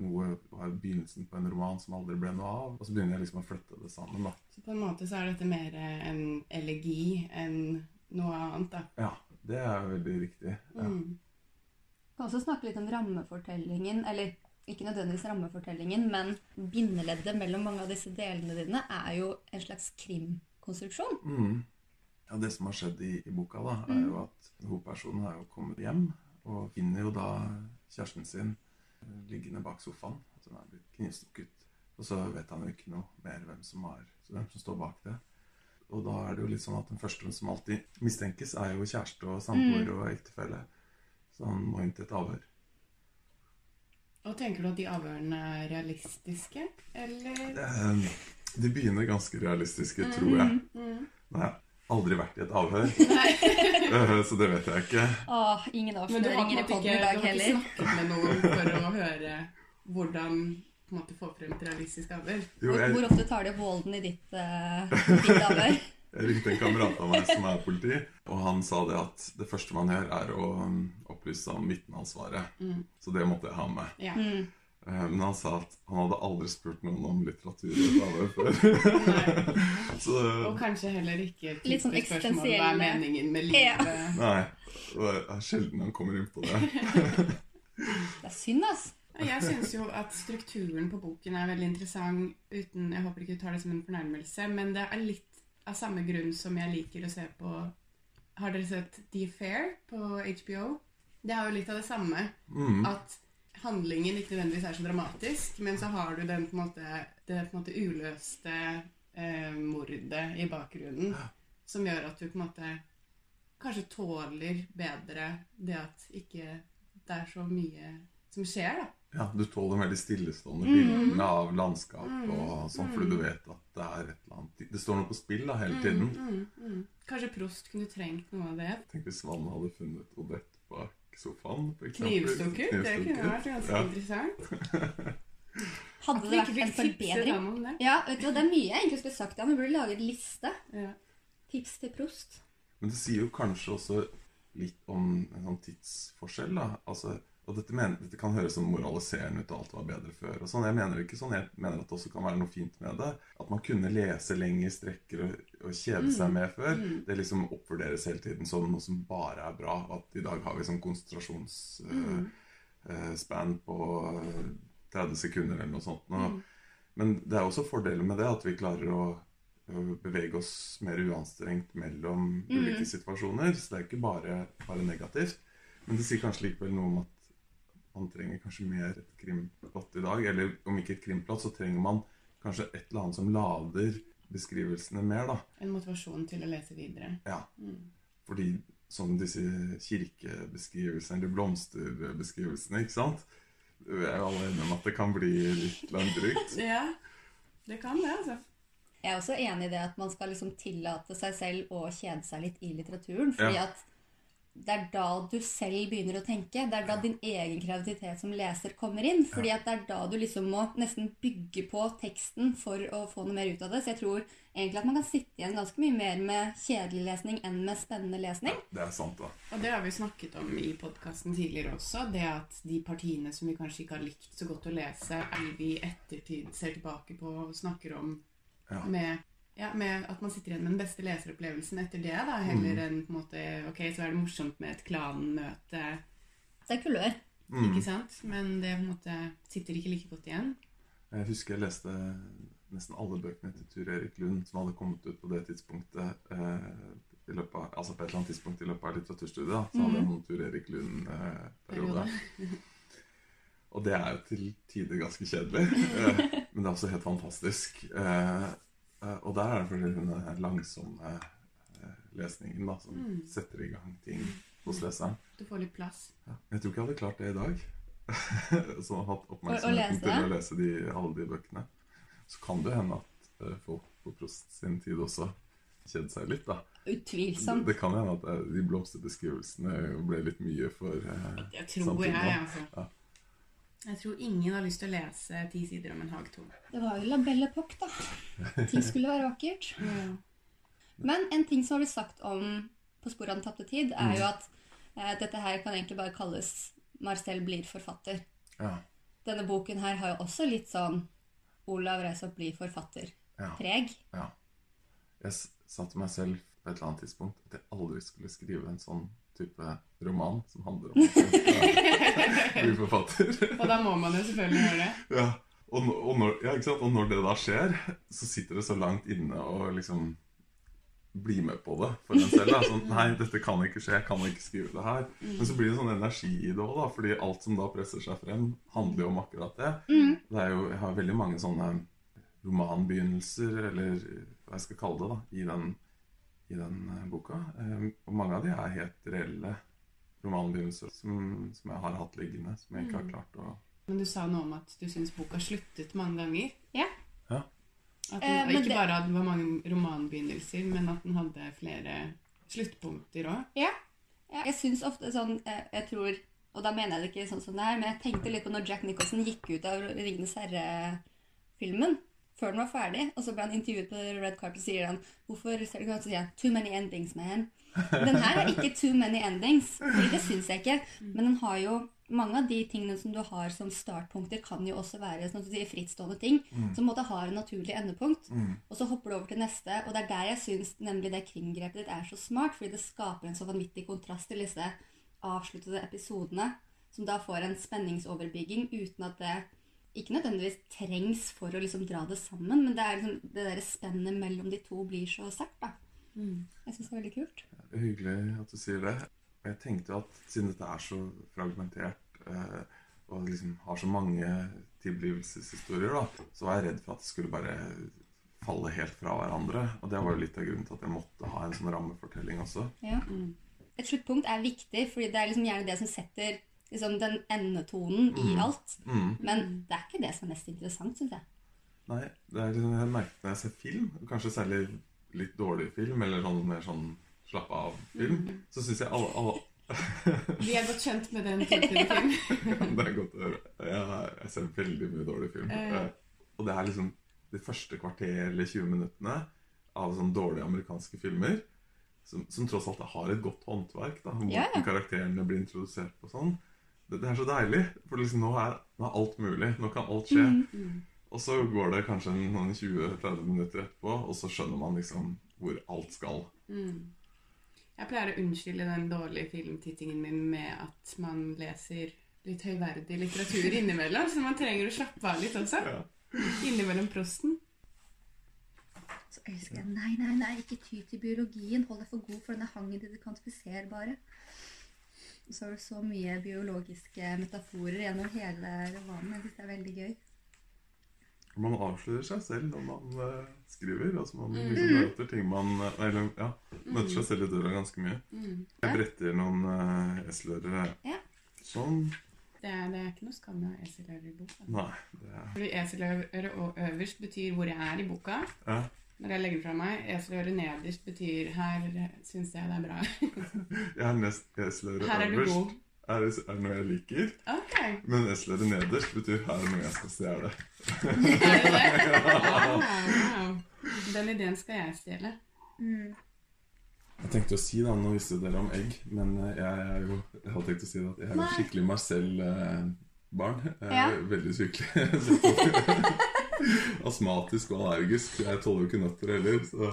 Noe var begynnelsen på en roman som aldri ble noe av. Og så begynner jeg liksom å flytte det sammen. da. Så på en måte så er dette mer en elegi enn noe annet, da. Ja, det er veldig riktig. Ja. Mm. kan også snakke litt om rammefortellingen, eller ikke nødvendigvis rammefortellingen, men bindeleddet mellom mange av disse delene dine er jo en slags krimkonstruksjon. Mm. ja, det som har skjedd i, i boka, da, er jo at hovedpersonen har jo kommet hjem og finner jo da kjæresten sin eh, liggende bak sofaen, som er blitt knivstukket. Og så vet han jo ikke noe mer hvem som, har, hvem som står bak det. Og da er det jo litt sånn at den første som alltid mistenkes, er jo kjæreste og samboer og ektefelle. Så han må inn til et avhør. Og tenker du at de avhørene er realistiske, eller? Eh, De begynner ganske realistiske, tror jeg. Mm. mm. har aldri vært i et avhør, eh, så det vet jeg ikke. Åh, ingen Men du har, avsløringer i måte i dag heller. du har ikke snakket med noen for å høre hvordan på en måte, få frem et realistisk avhør? Jo, jeg, hvor ofte tar de opp Volden i ditt, uh, ditt avhør? jeg ringte en kamerat av meg som er politi, og han sa det at det første man gjør, er å um, opplyse om vitneansvaret. Mm. Så det måtte jeg ha med. Ja. Mm. Eh, Men han sa at han hadde aldri spurt noen om litteratur i et avhør før. Så Og kanskje heller ikke Litt sånn spørsmål hva er meningen med Ja. Nei. Det er sjelden han kommer inn på det. Det er synd, altså. Jeg syns jo at strukturen på boken er veldig interessant, uten Jeg håper ikke du tar det som en fornærmelse, men det er litt av samme grunn som jeg liker å se på Har dere sett The Fair på HBO? Det har jo litt av det samme. Mm. At handlingen ikke nødvendigvis er så dramatisk, men så har du den på en måte, det på en måte uløste eh, mordet i bakgrunnen, som gjør at du på en måte kanskje tåler bedre det at ikke det er så mye som skjer, da. Ja, du tåler veldig stillestående Mm. bildene av landskap og sånn, fordi du vet at det er et eller annet Det står noe på spill da, hele tiden. Mm, mm, mm. Kanskje Prost kunne trengt noe av det. Tenk hvis Vann hadde funnet Odette bak sofaen. Knivstukket. Det kunne vært ganske Ja. interessant. Hadde det vært en forbedring? det. Ja, vet du det er mye jeg egentlig skulle sagt. Ja, Vi burde lage en liste. Ja. Tips til prost. Men det sier jo kanskje også litt om en sånn tidsforskjell. da. Altså, Og dette, mener, dette kan høres som moraliserende ut, og alt var bedre før. og sånn. Jeg mener ikke sånn. Jeg mener at det også kan være noe fint med det. At man kunne lese lengre strekker og, og kjede seg med før. Det liksom oppvurderes hele tiden som noe som bare er bra. At i dag har vi sånn konsentrasjonsspan på eh, 30 sekunder eller noe sånt. nå. Men det er også fordeler med det, at vi klarer å å bevege oss mer uanstrengt mellom ulike situasjoner. Så det er ikke bare, bare negativt. Men det sier kanskje likevel noe om at man trenger kanskje mer et krimplott i dag. Eller om ikke et krimplott, så trenger man kanskje et eller annet som lader beskrivelsene mer, da. En motivasjon til å lese videre. Ja. Fordi sånn disse kirkebeskrivelsene, eller blomsterbeskrivelsene, ikke sant? Vi er jo alle enige om at det kan bli litt langdrygt. Ja, det kan det, altså. Jeg er også enig i det at man skal liksom tillate seg selv å kjede seg litt i litteraturen. Fordi Ja. at det er da du selv begynner å tenke. Det er da din egen kreativitet som leser kommer inn. Fordi at det er da du liksom må nesten bygge på teksten for å få noe mer ut av det. Så jeg tror egentlig at man kan sitte igjen ganske mye mer med kjedelig lesning enn med spennende lesning. Ja, Det er sant, da. Og det har vi snakket om i podkasten tidligere også. Det at de partiene som vi kanskje ikke har likt så godt å lese, er vi i ettertid ser tilbake på og snakker om Ja. med, ja, med at man sitter igjen med den beste leseropplevelsen etter det, da, heller enn på en måte Ok, så er det morsomt med et klanmøte, det er kulør. Mm. ikke sant? Men det på en måte sitter ikke like godt igjen. Jeg husker jeg leste nesten alle bøkene til Tur Erik Lund som hadde kommet ut på det tidspunktet. Eh, i løpet av, altså på et eller annet tidspunkt i løpet av litteraturstudiet. Da, så hadde jeg noen Tur Erik Lund-periode. Eh, og det er jo til tider ganske kjedelig. Eh, men det er også helt fantastisk. Eh, og der er det fordi den her langsomme eh, lesningen da, som Mm. setter i gang ting hos leseren. Du får litt plass. Ja. Jeg tror ikke jeg hadde klart det i dag. Som har hatt å oppmerksomheten til å lese de, alle de bøkene. Så kan det hende at eh, folk på Prost sin tid også kjede seg litt, da. Utvilsomt. det kan hende at eh, de blomsterbeskrivelsene ble litt mye for eh, Jeg tror samtiden, jeg, altså. Ja. Jeg tror ingen har lyst til å lese ti sider om en hagtorn. Det var jo La Belle Epoque, da. Ting skulle være vakkert. Men en ting som har blitt sagt om På sporet av den tapte tid, er jo at eh, dette her kan egentlig bare kalles Marcel blir forfatter. Ja. Denne boken her har jo også litt sånn Olav Reisop blir forfatter-preg. Ja. ja. Jeg satte meg selv på et eller annet tidspunkt at jeg aldri skulle skrive en sånn type roman som handler om å bli forfatter. Og da må man jo selvfølgelig gjøre det. Ja, og, og, når, ja, og når det da skjer, så sitter det så langt inne og liksom bli med på det for en selv. Da. Sånn, nei, dette kan ikke skje, jeg kan ikke skrive det her. Men så blir det sånn energi i det òg, da. Fordi alt som da presser seg frem, handler jo om akkurat det. Det er jo, Jeg har veldig mange sånne romanbegynnelser, eller hva jeg skal kalle det, da, i den, i den eh, boka. Eh, Og mange av de er helt reelle romanbegynnelser som, som jeg har hatt liggende, som jeg ikke har klart å Men du sa noe om at du syns boka sluttet mange ganger. Ja. Ja. At den, Eh, ikke det- bare at det var mange romanbegynnelser, men at den hadde flere sluttpunkter òg. Ja. Ja, Jeg syns ofte sånn eh, Jeg tror Og da mener jeg det ikke sånn som det er, men jeg tenkte litt på når Jack Nicholson gikk ut av Ringenes herre-filmen før den var ferdig, og så ble han intervjuet på Red Carpet, og sier han Hvorfor ser du ikke ut? Han Too many endings, man. Den her er ikke too many endings, fordi det syns jeg ikke. Men den har jo mange av de tingene som du har som startpunkter, kan jo også være sånn at du sier, frittstående ting som på en måte har en naturlig endepunkt. Og så hopper du over til neste, og det er der jeg syns nemlig det kringgrepet ditt er så smart, fordi det skaper en så vanvittig kontrast til disse avsluttede episodene, som da får en spenningsoverbygging uten at det ikke nødvendigvis trengs for å liksom dra det sammen, men det er liksom, det der spennet mellom de to blir så sterkt. da. Jeg syns det er veldig kult. Det er hyggelig at du sier det. Jeg tenkte at siden dette er så fragmentert eh, og liksom har så mange tilblivelseshistorier, da, så var jeg redd for at det skulle bare falle helt fra hverandre. Og det var jo litt av grunnen til at jeg måtte ha en sånn rammefortelling også. Ja. Et sluttpunkt er viktig, fordi det er liksom gjerne det som setter liksom, den endetonen i alt. Mm. Men det er ikke det som er mest interessant, syns jeg. Nei, det er liksom, jeg merker når jeg ser film, kanskje særlig litt dårlig film, eller sånn mer sånn slappe av-film, så syns jeg alle, alle Vi er godt kjent med den typen film. det er godt å høre. Jeg, jeg ser veldig mye dårlig film. Eh, Og det er liksom de første kvarter eller 20 minuttene av sånn dårlige amerikanske filmer, som, som tross alt har et godt håndverk, da, Ja, ja. karakterene blir introdusert på sånn, det, det er så deilig. For liksom nå er, nå er alt mulig. Nå kan alt skje. Mm. Og så går det kanskje noen 20-30 minutter etterpå, og så skjønner man liksom hvor alt skal. Mm. Jeg pleier å unnskylde den dårlige filmtittingen min med at man leser litt høyverdig litteratur innimellom, så man trenger å slappe av litt også. Ja. Innimellom prosten. Så elsker jeg Nei, nei, nei, ikke ty til biologien. Hold deg for god for denne hangen til det kvantifiserbare. Og så er det så mye biologiske metaforer gjennom hele romanen. Jeg det er veldig gøy. Man avslører seg selv når man uh, skriver. Altså man Mm. liksom møter ting man eh, Eller ja, møter seg selv i døra ganske mye. Mm. Jeg bretter noen uh, eselører. Ja. Sånn. Det, er, det er ikke noe skam å ha eselører i boka. Nei, det er Fordi og øverst betyr hvor jeg er i boka. ja. Når jeg legger fra meg. Eseløret nederst betyr her syns jeg det er bra. Jeg er nest eseløret Her er du øverst. god. Er, det- er noe jeg liker? Okay. Men eseløret nederst betyr her er noe jeg skal stjele. Er det det? Wow, wow. Den ideen skal jeg stjele. Mm. Jeg tenkte å si da, Nå visste dere om egg, men eh, jeg, er jo, jeg hadde tenkt å si at jeg er jo skikkelig Marcel-barn. Jeg er Ja. veldig sykelig. Astmatisk og allergisk. Jeg tåler jo ikke nøtter heller. Så.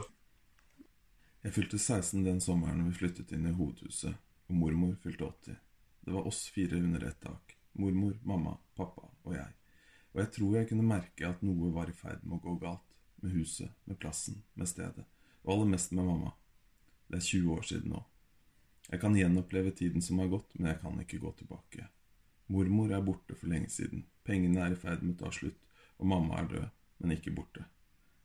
Jeg fylte 16 den sommeren vi flyttet inn i hovedhuset, og mormor fylte 80. Det var oss fire under ett tak. Mormor, mamma, pappa og jeg. Og jeg tror jeg kunne merke at noe var i ferd med å gå galt. Med huset, med plassen, med stedet. Og aller mest med mamma. Det er 20 år siden nå. Jeg kan gjenoppleve tiden som har gått, men jeg kan ikke gå tilbake. Mormor er borte for lenge siden. Pengene er i ferd med å ta slutt, og mamma er død, men ikke borte.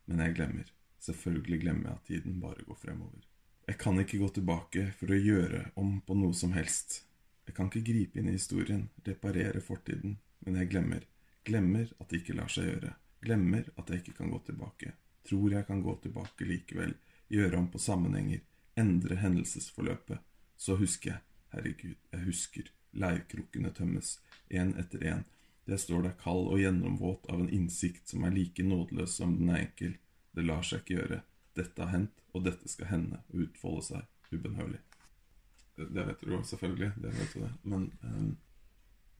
Men jeg glemmer. Selvfølgelig glemmer jeg at tiden bare går fremover. Jeg kan ikke gå tilbake for å gjøre om på noe som helst. Jeg kan ikke gripe inn i historien, reparere fortiden, men jeg glemmer. Glemmer at det ikke lar seg gjøre. Glemmer at jeg ikke kan gå tilbake. Tror jeg kan gå tilbake likevel, gjøre om på sammenhenger, endre hendelsesforløpet. Så husker jeg, herregud, jeg husker. Leirkrukkene tømmes, én etter én. Jeg står deg kald og gjennomvåt av en innsikt som er like nådeløs som den er enkel. Det lar seg ikke gjøre. Dette har hendt, og dette skal hende og utfolde seg ubønnhørlig. Det, det vet du jo selvfølgelig, det vet du det. Men um,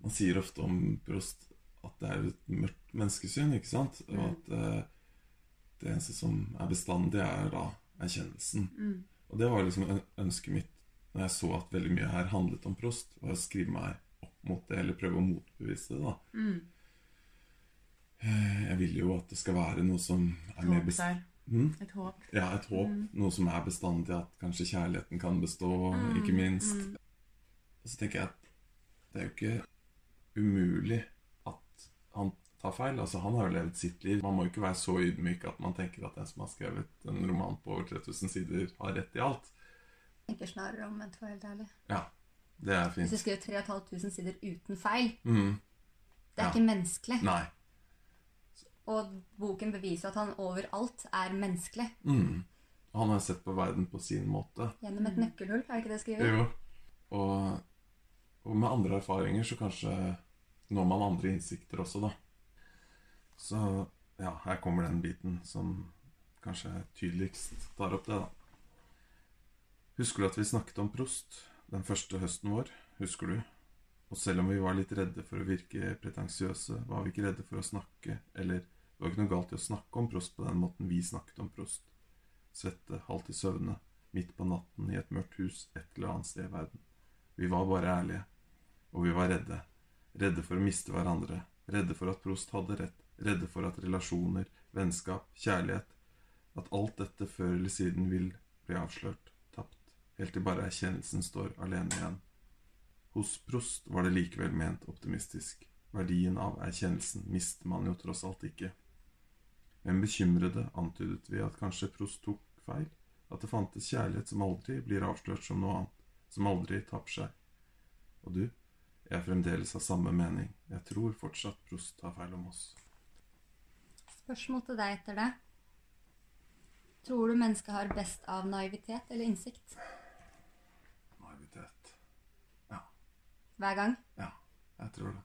man sier ofte om Prost at det er et mørkt menneskesyn, ikke sant? Og at uh, det eneste som er bestandig, er da erkjennelsen. Mm. Og det var liksom ønsket mitt når jeg så at veldig mye her handlet om Prost, var å skrive meg opp mot eller prøve å motbevise det. da. Mm. Eh, Jeg vil jo at det skal være noe som er mer Håp best... der. Mm? Et håp. Ja, et håp. Mm. Noe som er bestandig, at kanskje kjærligheten kan bestå, Mm, ikke minst. mm. Og så tenker jeg at det er jo ikke umulig at han tar feil. Altså, han har jo levd sitt liv. Man må jo ikke være så ydmyk at man tenker at den som har skrevet en roman på over 3000 sider, har rett i alt. Jeg tenker snarere omvendt, for å være helt ærlig. Det er Hvis fint. du skriver 3500 sider uten feil, Mm. det er Ja. ikke menneskelig. Nei. Og boken beviser at han overalt er menneskelig. Mm. Han har sett på verden på sin måte. Gjennom et Mm. nøkkelhull, er det ikke det jeg skriver? Jo. Og, og med andre erfaringer så kanskje når man andre innsikter også, da. Så ja, her kommer den biten som kanskje tydeligst tar opp det, da. Husker du at vi snakket om Prost den første høsten vår? Husker du? Og selv om vi var litt redde for å virke pretensiøse, var vi ikke redde for å snakke, eller det var ikke noe galt i å snakke om Prost på den måten vi snakket om Prost. Svette, halvt i søvne, midt på natten i et mørkt hus et eller annet sted i verden. Vi var bare ærlige. Og vi var redde. Redde for å miste hverandre. Redde for at Prost hadde rett. Redde for at relasjoner, vennskap, kjærlighet At alt dette før eller siden vil bli avslørt, helt til bare erkjennelsen står alene igjen. Hos Prost var det likevel ment optimistisk. Verdien av erkjennelsen mister man jo tross alt ikke. Men bekymrede antydet vi at kanskje Prost tok feil, at det fantes kjærlighet som aldri blir avslørt som noe annet, som aldri tapper seg. Og du, jeg er fremdeles av samme mening. Jeg tror fortsatt Prost tar feil om oss. Spørsmål til deg etter det. Tror du mennesket har best av naivitet eller innsikt? Naivitet. Hver gang? Ja, Jeg tror det.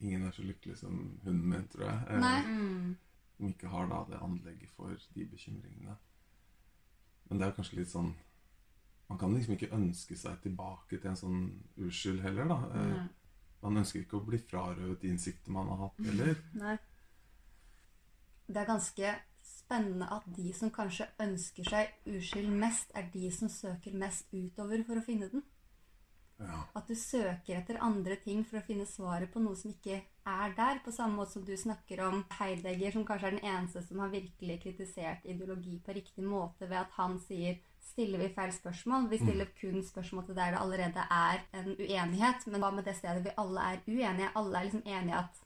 Ingen er så lykkelig som hunden min, tror jeg. eh, Nei. Mm. Som ikke har da det anlegget for de bekymringene. Men det er kanskje litt sånn Man kan liksom ikke ønske seg tilbake til en sånn uskyld heller, da. Eh, Nei. man ønsker ikke å bli frarøvet de innsikter man har hatt heller. Nei. Det er ganske spennende at de som kanskje ønsker seg uskyld mest, er de som søker mest utover for å finne den. Ja. At du søker etter andre ting for å finne svaret på noe som ikke er der. På samme måte som du snakker om Heidegger, som kanskje er den eneste som har virkelig kritisert ideologi på riktig måte ved at han sier stiller vi feil spørsmål. Vi stiller kun spørsmål til der det allerede er en uenighet. Men hva med det stedet vi alle er uenige? Alle er liksom enige at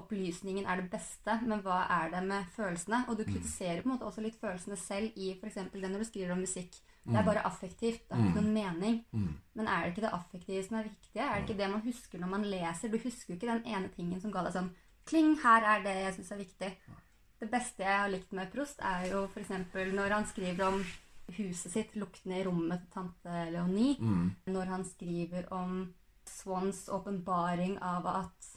opplysningen er det beste, men hva er det med følelsene? Og du kritiserer på en måte også litt følelsene selv i f.eks. det når du skriver om musikk. Det er bare affektivt. Det har ikke noen mening. Mm. Men er det ikke det affektive som er viktige? Er det ikke det man husker når man leser? Du husker jo ikke den ene tingen som ga deg sånn Kling, her er det jeg syns er viktig. Det beste jeg har likt med Prost, er jo f.eks. når han skriver om huset sitt, luktene i rommet til tante Leonie. Mm. Når han skriver om Swans åpenbaring av at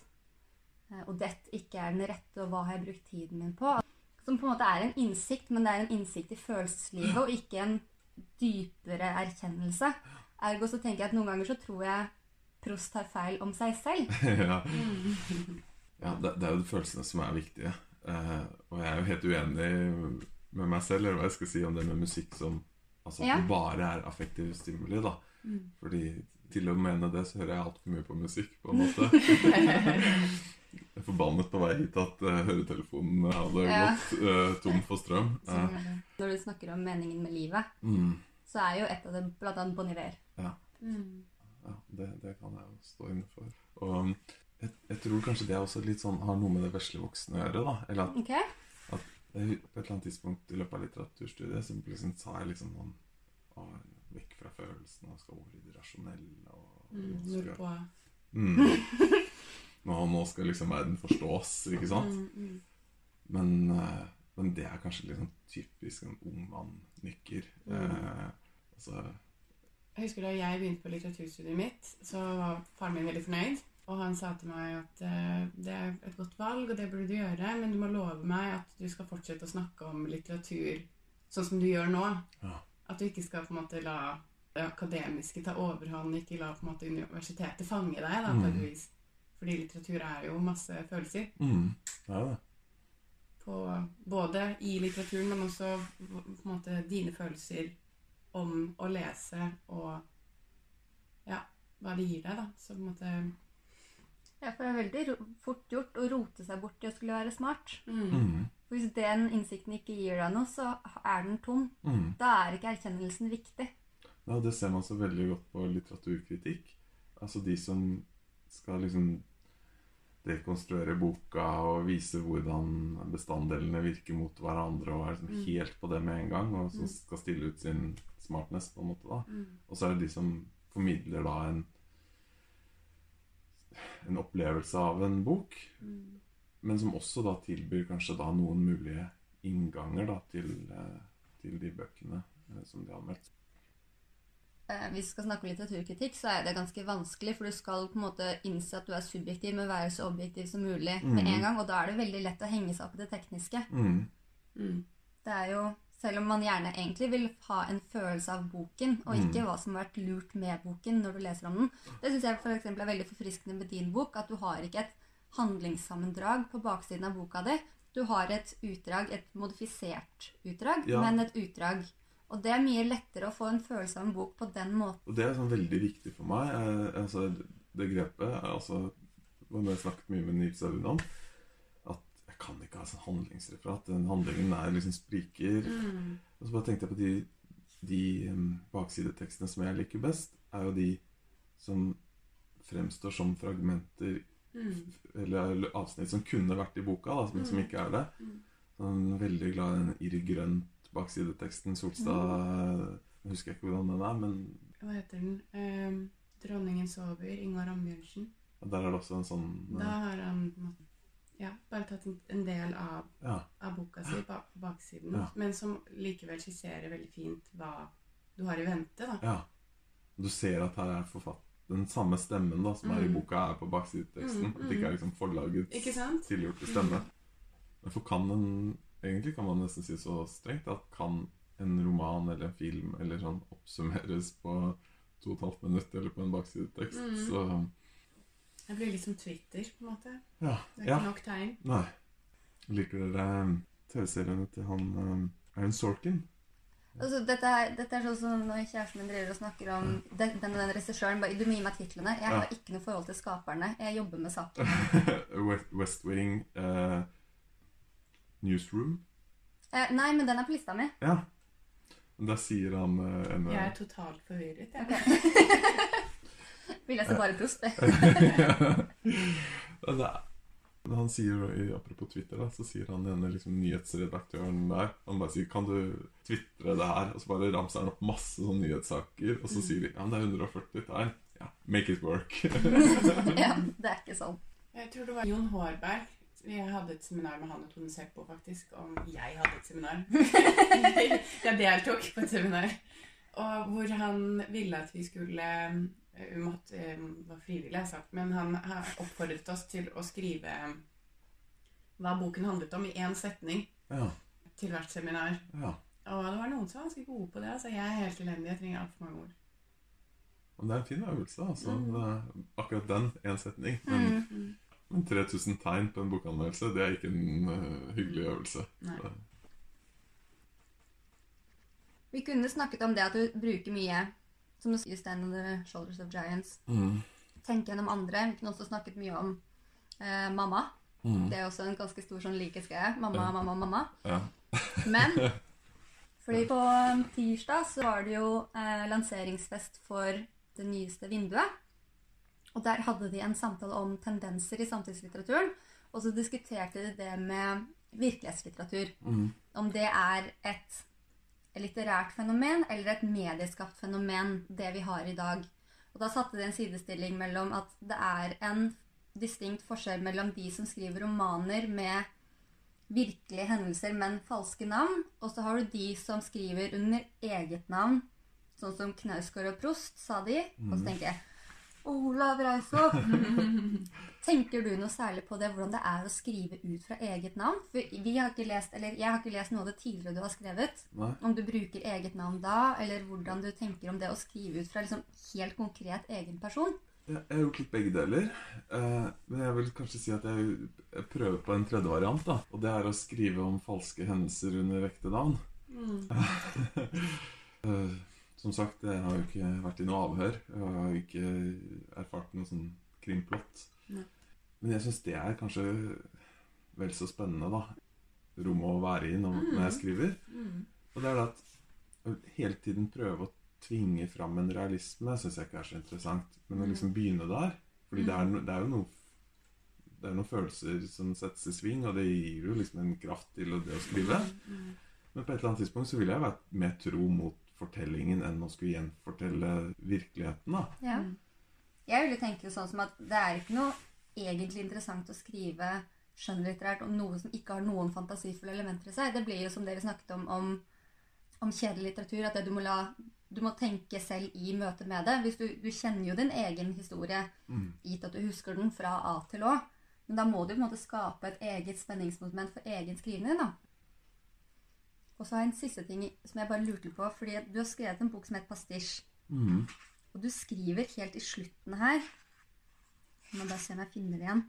eh, dette ikke er den rette, og hva har jeg brukt tiden min på? Som på en måte er en innsikt, men det er en innsikt i følelseslivet, og ikke en dypere erkjennelse. Ergo så tenker jeg at noen ganger så tror jeg Prost tar feil om seg selv. ja. ja det, det er jo følelsene som er viktige. Eh, og jeg er jo helt uenig med meg selv eller hva jeg skal si om det med musikk som Altså Ja. bare er affektiv stimuli, da. Fordi til å mene det, så hører jeg altfor mye på musikk, på en måte. forbannet på vei hit at uh, høretelefonen hadde Ja. gått uh, tom for strøm. Det. Når du snakker om meningen med livet, mm, så er jo et av dem blant annet Bon Iver. Mm. ja, det, det kan jeg jo stå inne for. Og um, jeg, jeg tror kanskje det også litt sånn, har noe med det vesle voksne å gjøre. da. Eller at Ok? Jeg, på et eller annet tidspunkt i løpet av litteraturstudiet så liksom sa jeg liksom sånn å, Vekk fra følelsene og skal over i det rasjonelle. Og, Mm. og nå, nå skal liksom verden forstås, ikke sant? Mm, mm. Men, eh, men det er kanskje sånn typisk en ung mann-nykker. Eh, altså, Jeg husker Da jeg begynte på litteraturstudiet mitt, så var faren min veldig fornøyd. Og han sa til meg at eh, det er et godt valg, og det burde du gjøre, men du må love meg at du skal fortsette å snakke om litteratur sånn som du gjør nå. Ja. At du ikke skal på en måte la det akademiske ta overhånd, ikke la på en måte universitetet fange deg. da, Mm. på et vis. Fordi litteratur er jo masse følelser. mm, er det. På, både i litteraturen, men også på en måte dine følelser om å lese og ja, hva det gir deg, da. Så på en måte Ja, for det er veldig fort gjort å rote seg bort i å skulle være smart. mm. Mm, For Hvis den innsikten ikke gir deg noe, så er den tom. mm. Da er ikke erkjennelsen viktig. Ja, det ser man så veldig godt på litteraturkritikk. Altså de som skal liksom dekonstruere boka og vise hvordan bestanddelene virker mot hverandre og er liksom Mm. helt på det med en gang, og som Mm. skal stille ut sin smartness, på en måte. da. Mm. Og så er det de som formidler da en en opplevelse av en bok, Mm. men som også da tilbyr kanskje da noen mulige innganger da til, eh, til de bøkene eh, som de har anmeldt. Eh, Hvis vi skal snakke om litteraturkritikk, så er det ganske vanskelig, for du skal på en måte innse at du er subjektiv, men være så objektiv som mulig med Mhm. en gang. Og da er det veldig lett å henge seg opp i det tekniske. Mm. Mm. Det er jo, Selv om man gjerne egentlig vil ha en følelse av boken, og ikke hva som har vært lurt med boken når du leser om den. Det syns jeg for eksempel er veldig forfriskende med din bok, at du har ikke et handlingssammendrag på baksiden av boka di. Du har et utdrag, et modifisert utdrag, Ja. men et utdrag. Og det er mye lettere å få en følelse av en bok på den måten. Og det er sånn veldig viktig for meg. Eh, altså, det grepet altså, Det har jeg snakket mye med Nils Aune om. At jeg kan ikke ha sånn handlingsreferat. Den handlingen er liksom spriker. Mm. Og så bare tenkte jeg på de, de um, baksidetekstene som jeg liker best, er jo de som fremstår som fragmenter Mm. eller avsnitt som kunne vært i boka, da, men som Mm. ikke er det. Mm. Sånn, veldig glad i den Irr Grønt baksideteksten. Solstad Jeg husker ikke hvordan den er, men Hva heter den? Eh, 'Dronningen sover', Ingvar Ambjørnsen. der er det også en sånn Da har han ja, bare tatt en- del av, Ja. av boka si på baksiden, Ja. men som likevel skisserer veldig fint hva du har i vente. da. ja. Du ser at her er forfatt den samme stemmen da, som er i Mm. boka, er på baksideteksten. Mm, At det ikke er liksom forlagets tilgjorte stemme. Men for kan en Egentlig kan man nesten si så strengt at kan en roman eller en film eller sånn oppsummeres på to og et halvt minutt eller på en baksidetekst, Mm. så Det blir litt som Twitter, på en måte. Ja. Det er ja. ikke nok tegn. Nei. Liker dere um, TV-seriene til han um, Aaron Sorkin? Altså, dette, er, dette er sånn som når kjæresten min driver og snakker om den, den, den regissøren. bare, Du må gi meg titlene. Jeg har Ja. ikke noe forhold til skaperne. Jeg jobber med saken. West, Wing eh, Newsroom. Eh, nei, men den er på lista mi. Ja. Da sier han eh, en Jeg er totalt forvirret. Jeg. Vi leser bare prost. det. Han sier, Apropos Twitter, da, så sier han denne liksom, nyhetsredaktøren der Han bare sier 'Kan du tvitre det her?' Og så bare ramser han opp masse sånne nyhetssaker, og så sier de 'Ja, men det er 140 tegn'. Ja, make it work. ja, det er ikke sånn. Jeg tror det var Jon Hårberg. Vi hadde et seminar med han og Tone Seppo, faktisk. Om jeg hadde et seminar. jeg deltok på et seminar. Og hvor han ville at vi skulle eh, Vi måtte eh, var frivillig, jeg sagt, men han har oppfordret oss til å skrive hva boken handlet om, i én setning ja, til hvert seminar. ja. Og det var noen som var ganske gode på det. Altså, jeg er helt elendig. Jeg trenger altfor mange ord. Men det er en fin øvelse, altså. Mm. Akkurat den, én setning. Men, men 3000 tegn på en bokanmeldelse, det er ikke en uh, hyggelig øvelse. Vi kunne snakket om det at du bruker mye som du sier, Stand on the Shoulders of Giants. Mm. Tenke gjennom andre. Vi kunne også snakket mye om uh, mamma. Mm. Det er også en ganske stor sånn likhetsgreie. Mamma, mamma, mamma. Ja. Men fordi på tirsdag så var det jo eh, lanseringsfest for det nyeste vinduet. Og der hadde de en samtale om tendenser i samtidslitteraturen. Og så diskuterte de det med virkelighetslitteratur. Mm. Om det er et litterært fenomen eller et medieskapt fenomen, det vi har i dag. Og da satte de en sidestilling mellom at det er en distinkt forskjell mellom de som skriver romaner med virkelige hendelser, men falske navn. Og så har du de som skriver under eget navn, sånn som Knausgård og Prost, sa de. Og så tenker jeg Olav Reisov! Tenker du noe særlig på det, hvordan det er å skrive ut fra eget navn? For vi har ikke lest, eller Jeg har ikke lest noe av det tidligere du har skrevet. Nei. Om du bruker eget navn da, eller hvordan du tenker om det å skrive ut fra liksom helt konkret egen person. Jeg har gjort litt begge deler. Eh, men jeg vil kanskje si at jeg, jeg prøver på en tredje variant. da Og det er å skrive om falske hendelser under ekte navn. Eh, som sagt, jeg har jo ikke vært i noe avhør. Jeg har jo ikke erfart noe sånn krimplott. Nei. Men jeg syns det er kanskje vel så spennende, da. Rommet å være i når, når jeg skriver. Og det er det at hele tiden prøve å tvinge fram en realisme syns jeg ikke er så interessant. Men å liksom begynne der Fordi det, er no, det er jo noe det er noen følelser som settes i sving, og det gir jo liksom en kraft til det å skrive. Men på et eller annet tidspunkt så vil jeg være mer tro mot fortellingen enn å skulle gjenfortelle virkeligheten. da. Ja. Jeg ville tenke det sånn som at det er ikke noe egentlig interessant å skrive skjønnlitterært om noe som ikke har noen fantasifulle elementer i seg. Det blir jo som dere snakket om om, om kjedelig litteratur, at det du må la du må tenke selv i møte med det. Hvis du, du kjenner jo din egen historie, gitt at du husker den fra A til Å. Men da må du på en måte skape et eget spenningsmoment for egen skrivning. da. Og så har jeg en siste ting som jeg bare lurte på. fordi Du har skrevet en bok som heter 'Pastisj'. Mm. Og du skriver helt i slutten her Jeg må bare se om jeg finner det igjen.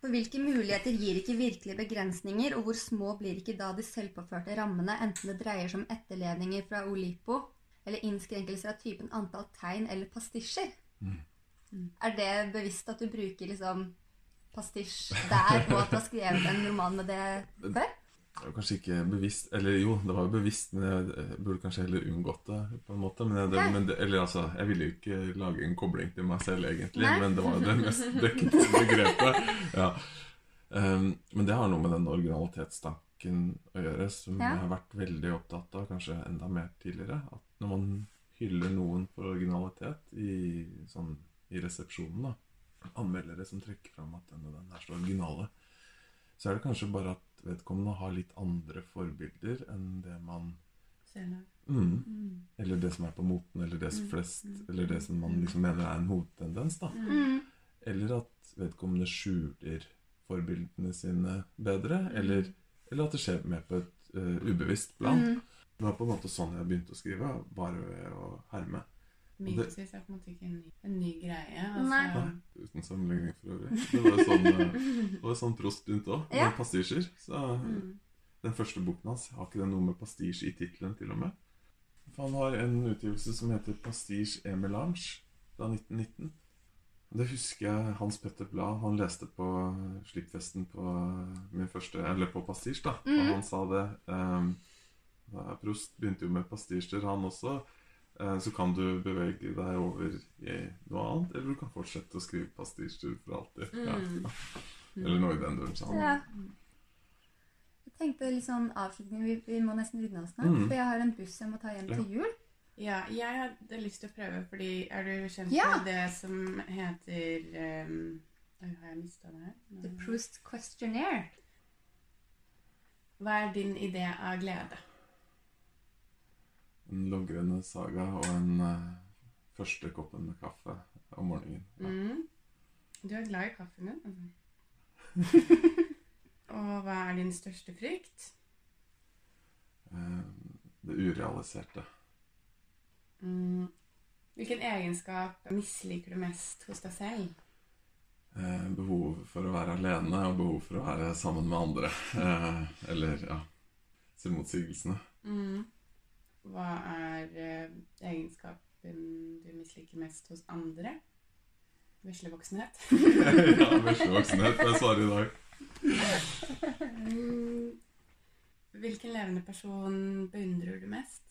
For hvilke muligheter gir ikke virkelige begrensninger, og hvor små blir ikke da de selvpåførte rammene, enten det dreier seg om etterledninger fra Olipo, eller innskrenkelser av typen antall tegn eller pastisjer? Er det bevisst at du bruker liksom pastisj der, og at du har skrevet en roman med det før? Det var kanskje ikke bevisst Eller jo, det var jo bevisst, men jeg, burde kanskje heller unngått det. på en måte men, det, men det, Eller altså, jeg ville jo ikke lage en kobling til meg selv, egentlig. Nei. Men det var jo det mest dekkende begrepet. Ja. Um, men det har noe med den originalitetstanken å gjøre, som Ja. jeg har vært veldig opptatt av, kanskje enda mer tidligere. At når man hyller noen for originalitet i, sånn, i resepsjonen, da, anmeldere som trekker fram at den og den er så originale, så er det kanskje bare at vedkommende har litt andre forbilder enn det man Senere. mm, Eller det som er på moten, eller det som flest Eller det som man liksom mener er en hovedtendens. da Mm. Eller at vedkommende skjuler forbildene sine bedre. Eller, eller at det skjer mer på et uh, ubevisst plan. Mm. Det var på en måte sånn jeg begynte å skrive, bare ved å herme. Mytsis er på en måte ikke en ny, en ny greie. Altså, Nei. Uten sammenligning for øvrig. Det var jo sånn, eh, det var sånn Prost begynte òg, med Ja. pastisjer. Så Mm. den første boken hans har ikke det noe med pastisje i tittelen, til og med. For han har en utgivelse som heter 'Pastisje et melange' fra 1919. Det husker jeg Hans Petter Blad han leste på slippfesten på min første, eller på pastisj. da, Og Mhm. han sa det Um, Prost begynte jo med pastisjer, han også. Eh, Så kan du bevege deg over i noe annet, eller du kan fortsette å skrive pastisjer for alltid. Ja. Mm. Eller noe i den duren, sammen. Ja. Jeg tenkte litt sånn avslutning, vi, vi må nesten runde av snart. Mm. For jeg har en buss jeg må ta hjem Ja. til jul. Ja, jeg hadde lyst til å prøve, fordi er du kjent Ja. med det som heter um, har jeg mista det her? The Proust Questionnaire. Hva er din idé av glede? En logrende saga og en uh, første koppen med kaffe om morgenen. Ja. Mm. Du er glad i kaffen din, altså. Og hva er din største frykt? Eh, det urealiserte. Mm. Hvilken egenskap misliker du mest hos deg selv? Eh, behov for å være alene og behov for å være sammen med andre. Eh, eller, ja Selvmotsigelsene. Mm. Hva er eh, egenskapen du misliker mest hos andre? Veslevoksenhet. ja, Veslevoksenhet får jeg svare i dag. Mm. Hvilken levende person beundrer du mest?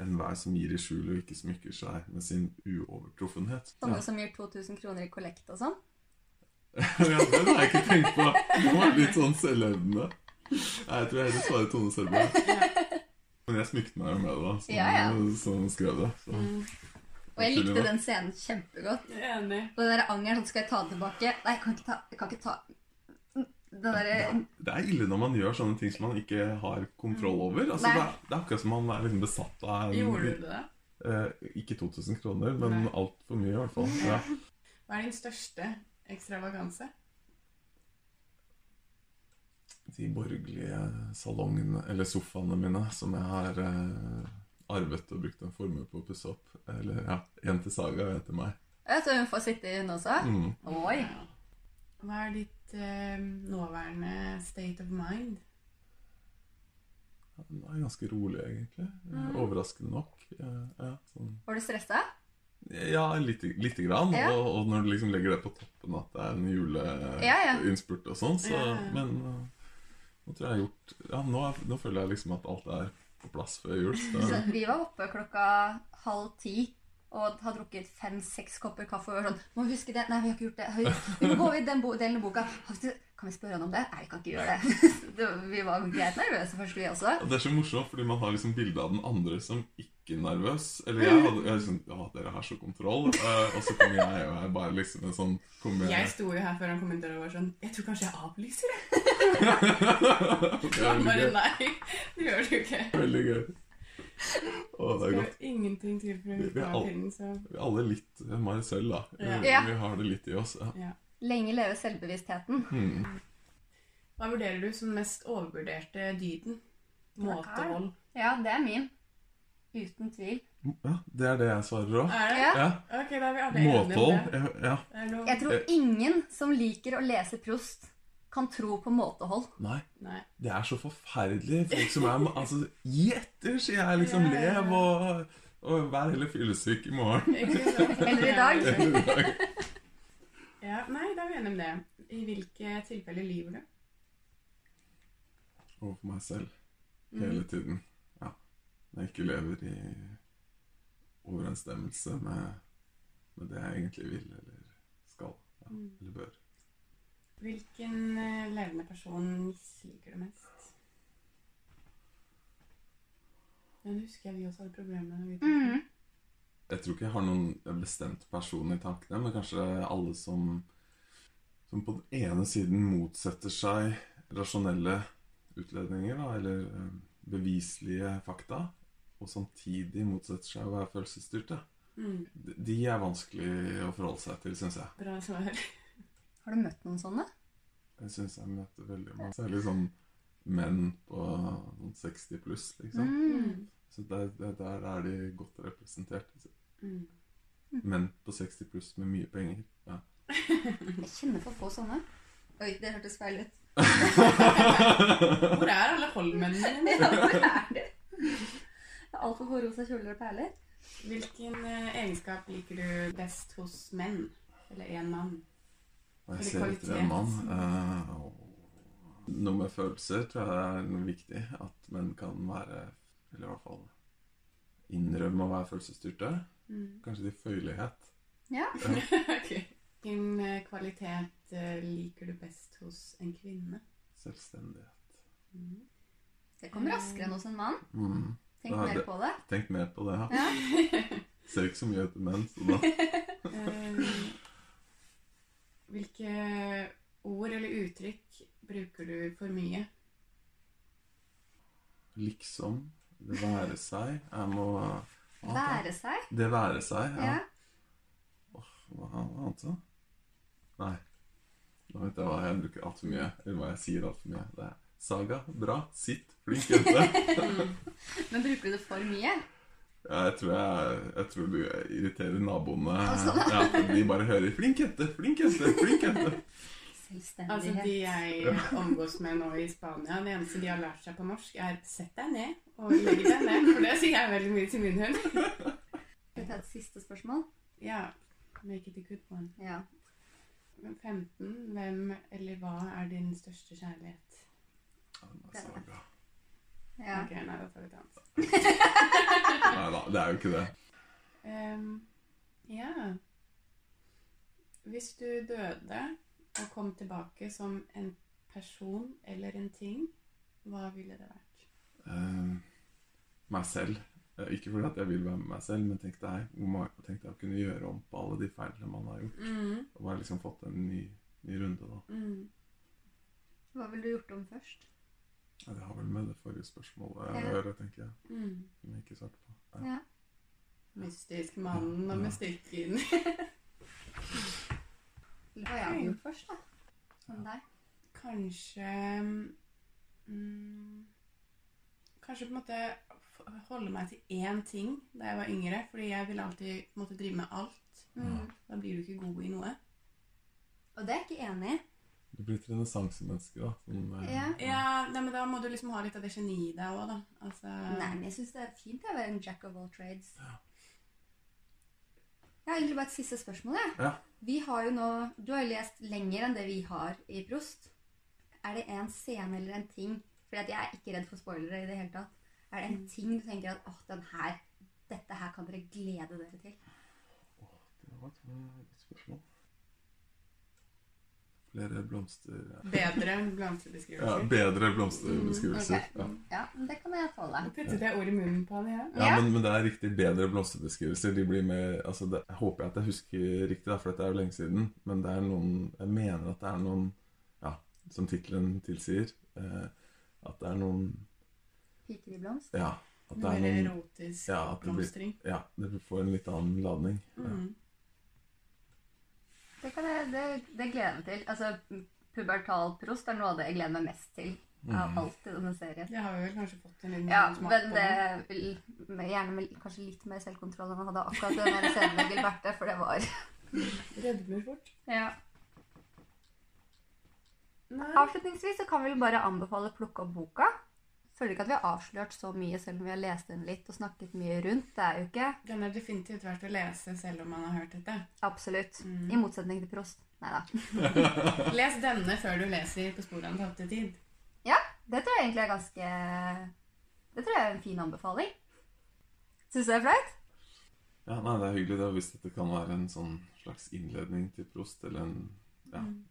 Enhver som gir i skjul og ikke smykker seg med sin uovertruffenhet. Sånne som gir 2000 kroner i kollekt og sånn. ja, den har jeg ikke tenkt på. Den var litt sånn selvhevdende. Nei, Jeg tror jeg heller svarer Tone Sørbø. Men jeg smykket meg jo med det, da. Så, Ja, ja. så skrev det. Så. Mm. Og jeg likte den scenen kjempegodt. Er Enig. Og den der angeren sånn, skal jeg ta den tilbake? Nei, jeg kan ikke ta, jeg kan ikke ta Det, derre Det er ille når man gjør sånne ting som man ikke har kontroll over. Altså, det, er, det er akkurat som man er liksom besatt av en, Gjorde du det? Eh, ikke 2000 kroner, men altfor mye i hvert fall. Ja. Hva er din største ekstravaganse? De borgerlige salongene, eller sofaene mine, som jeg har eh, arvet og brukt en formue på å pusse opp. Eller ja, en til Saga og en til meg. Ja, så hun får sitte i, hun også. Mm. Oi. Hva er ditt eh, nåværende state of mind? Ja, Den er ganske rolig, egentlig. Eh, Mm. Overraskende nok. Ja, sånn. Var du stressa? ja lite, lite grann. Ja. Og, og når du liksom legger det på toppen at det er en Ja, ja. og sånn, så Ja, ja. Men eh, nå tror jeg jeg har gjort Ja, nå, nå føler jeg liksom at alt er på plass før jul. Så, vi var oppe klokka halv ti og har drukket fem-seks kopper kaffe. Og var sånn, må vi huske det? Nei, vi har ikke gjort det. Vi, vi må gå i den delen av boka. Kan vi spørre han om det? Nei, vi kan ikke gjøre det. vi var greit nervøse først, vi også. Og det er så morsomt, fordi man har liksom bilde av den andre som ikke er nervøs. Eller jeg hadde jeg liksom, ja, dere har så kontroll. Uh, og så kom jeg, og jeg bare liksom en sånn Jeg jeg, sto jo her før han kom inn døra og var sånn Jeg tror kanskje jeg avlyser, jeg. Det Han bare nei, det gjør du ikke. Veldig gøy. Å, det er Det godt. Skal ingenting til for å Vi- alle- tiden, så Vi er alle litt Marcel, da. Ja. Vi, vi har det litt i oss. Ja. ja. Lenge leve selvbevisstheten. Hmm. Hva vurderer du som mest overvurderte dyden? Måtehold. Ja, det er min. Uten tvil. ja, Det er det jeg svarer òg. Ja. Ja. Ok, da er vi alle Måtehold. Ja? Jeg tror ingen som liker å lese Prost, kan tro på måtehold. Nei. Nei. Det er så forferdelig. Folk som er altså, Gi etter, sier jeg. Liksom, Ja, ja, ja. lev og, og vær heller fyllesyk i morgen. Eller i dag. Eller i dag. Ja, nei, da er vi enige om det. I hvilke tilfeller lyver du? Overfor meg selv. Mm. Hele tiden. Jeg ikke lever i overensstemmelse med, med det jeg egentlig vil eller skal. Ja, Mm. eller bør. Hvilken eh, levende person misliker du mest? Den husker jeg vi også hadde problemer med. Mm. Jeg tror ikke jeg har noen bestemt person i tankene, men kanskje alle som, som på den ene siden motsetter seg rasjonelle utledninger, da, eller eh, beviselige fakta, og samtidig motsetter seg å være følelsesstyrte. Mm. De- er vanskelig å forholde seg til, syns jeg. Bra svar. Har du møtt noen sånne? Jeg syns jeg møter veldig mange. Særlig sånn menn på sånn 60 pluss, liksom. Mm. Så der, der, der er de godt representert. Mm. Menn på 60 pluss med mye penger. Ja. Jeg kjenner for få sånne. Oi, det hørtes feil ut. Hvor er alle holdmennene dine? Ja, hvor er det? Altfor få rosa kjoler og perler. Hvilken eh, egenskap liker du best hos menn? Eller én mann? Og jeg ser etter en mann. eh, noe med følelser tror jeg er noe viktig. At menn kan være Eller i hvert fall innrømme å være følelsesstyrte. Mm. Kanskje tilføyelighet. Ja. ok. Hvilken eh, kvalitet liker du best hos en kvinne? Selvstendighet. Mm. Det kommer raskere enn hos en mann. Mm. Tenk er mer på det. Tenk mer på det. Ja. Ja. Ser ikke så mye etter menn, så da Eh, hvilke ord eller uttrykk bruker du for mye? liksom Det være seg. Jeg må Være seg. Det være seg, ja. Ja. Hva annet, da? Nei. Nå vet jeg hva jeg bruker altfor mye. Eller hva jeg sier altfor mye. Det er Saga, bra. Sitt. Flink jente. Men bruker du det for mye? Ja, jeg tror, jeg, jeg tror du irriterer naboene. Altså. Ja, de bare hører 'flink jente', 'flink jente', 'flink jente'. Altså De jeg omgås med nå i Spania, det eneste de har lært seg på norsk, er 'sett deg ned' og 'legg deg ned'. For det sier jeg veldig mye til min hund. Skal vi ta et siste spørsmål? Ja. Make it a good one. Ja. 15. Hvem eller hva er din største kjærlighet? Ja, den er Saga. ja. Ok, nei, da tar vi annet. Nei da, det er jo ikke det. Um, ja Hvis du døde og kom tilbake som en person eller en ting, hva ville det vært? Um, meg selv. Eh, Ikke fordi at jeg vil være med meg selv, men tenk deg, tenk deg å kunne gjøre om på alle de feilene man har gjort. Mm, Og bare liksom fått en ny, ny runde, da. mm. Hva ville du gjort om først? Ja, det har vel med det forrige spørsmålet å Ja. gjøre, tenker jeg. Mm. Som jeg ikke svarte på. Ja. Ja. Mystisk mannen og Ja. mystikken. Hva hva jeg gjort først, da. Som deg. Kanskje mm, Kanskje på en måte holde meg til én ting da jeg var yngre. Fordi jeg ville alltid måtte drive med alt. Mm. Da blir du ikke god i noe. Og det er jeg ikke enig i. Du blir et renessansemenneske, da. Som, eh, Ja. Ja, nei, men Da må du liksom ha litt av det geniet i deg òg, da. Altså, Nei, men jeg syns det er fint å være en jack of all trades. Jeg har egentlig bare et siste spørsmål. jeg. Ja. Vi har jo nå, Du har jo lest lenger enn det vi har i Prost. Er det en scene eller en ting For jeg er ikke redd for spoilere i det hele tatt. Er det en ting du tenker at åh, den her, dette her kan dere glede dere til? Åh, Det var et eh, spørsmål. Flere blomster ja. Bedre ja, bedre blomsterbeskrivelser. Ok. Ja. Ja, det kan jeg tåle. Putter det ordet ord i munnen på han igjen. Ja, Ja. men, men det er riktig bedre blomsterbeskrivelser. De blir med, altså det, jeg håper at jeg husker riktig, da, for dette er jo lenge siden. Men det er noen Jeg mener at det er noen Ja, som tittelen tilsier. Eh, at det er noen Piker i blomst. Ja. At det er noen erotisk Ja, at det blir- blomstring. Ja, det får en litt annen ladning. Mm. Det, kan jeg, det, det gleder jeg meg til. Altså, Pubertal Prost er noe av det jeg gleder meg mest til av Mm. alt i denne serien. Det har vi vel kanskje fått en liten Ja, smak men det vil med, gjerne med kanskje litt mer selvkontroll enn man hadde akkurat den der scenen med Gilberte, for det var Rødmer fort. ja. Nei. Avslutningsvis så kan vi vel bare anbefale å plukke opp boka. Føler ikke at vi har avslørt så mye, selv om vi har lest den litt og snakket mye rundt. Det er jo ikke Den er definitivt verdt å lese selv om man har hørt dette. absolutt. Mm. I motsetning til Prost. Nei da. Les denne før du leser På sporet av den tapte tid. Det tror jeg egentlig er ganske Det tror jeg er en fin anbefaling. Syns du det er flaut? Ja, nei, det er hyggelig det, hvis dette kan være en sånn slags innledning til Prost, eller en Ja. Mm.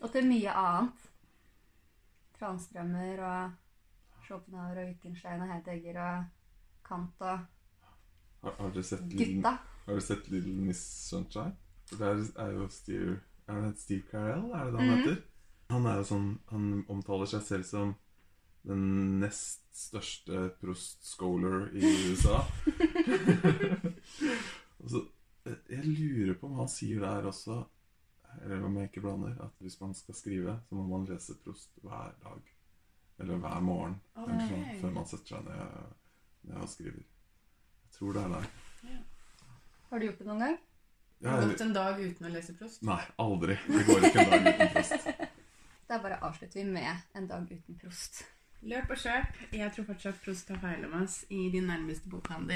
Og til mye annet. Transtrømmer og Schopenhauer og Wittgenstein og Heidegger og Kant og Har, har du sett gutta. har du sett Little Miss Sunshine? Det er, er jo Steve Er det Steve Carell, er det det han Mhm. heter? Han er jo sånn Han omtaler seg selv som den nest største Prost-scholar i USA. så, jeg lurer på om han sier der også Eller om jeg ikke blander At hvis man skal skrive, så må man lese Prost hver dag. Eller hver morgen. Eller sånn, Ok. før man setter seg ned og skriver. Jeg tror det er der. Har du gjort det noen gang? Ja, Har gått en dag uten å lese Prost? Nei, aldri. Det går ikke en dag uten Prost. Da bare avslutter vi med en dag uten prost. Løp og kjøp. Jeg tror fortsatt Prost tar feil om oss i din nærmeste bokhandel.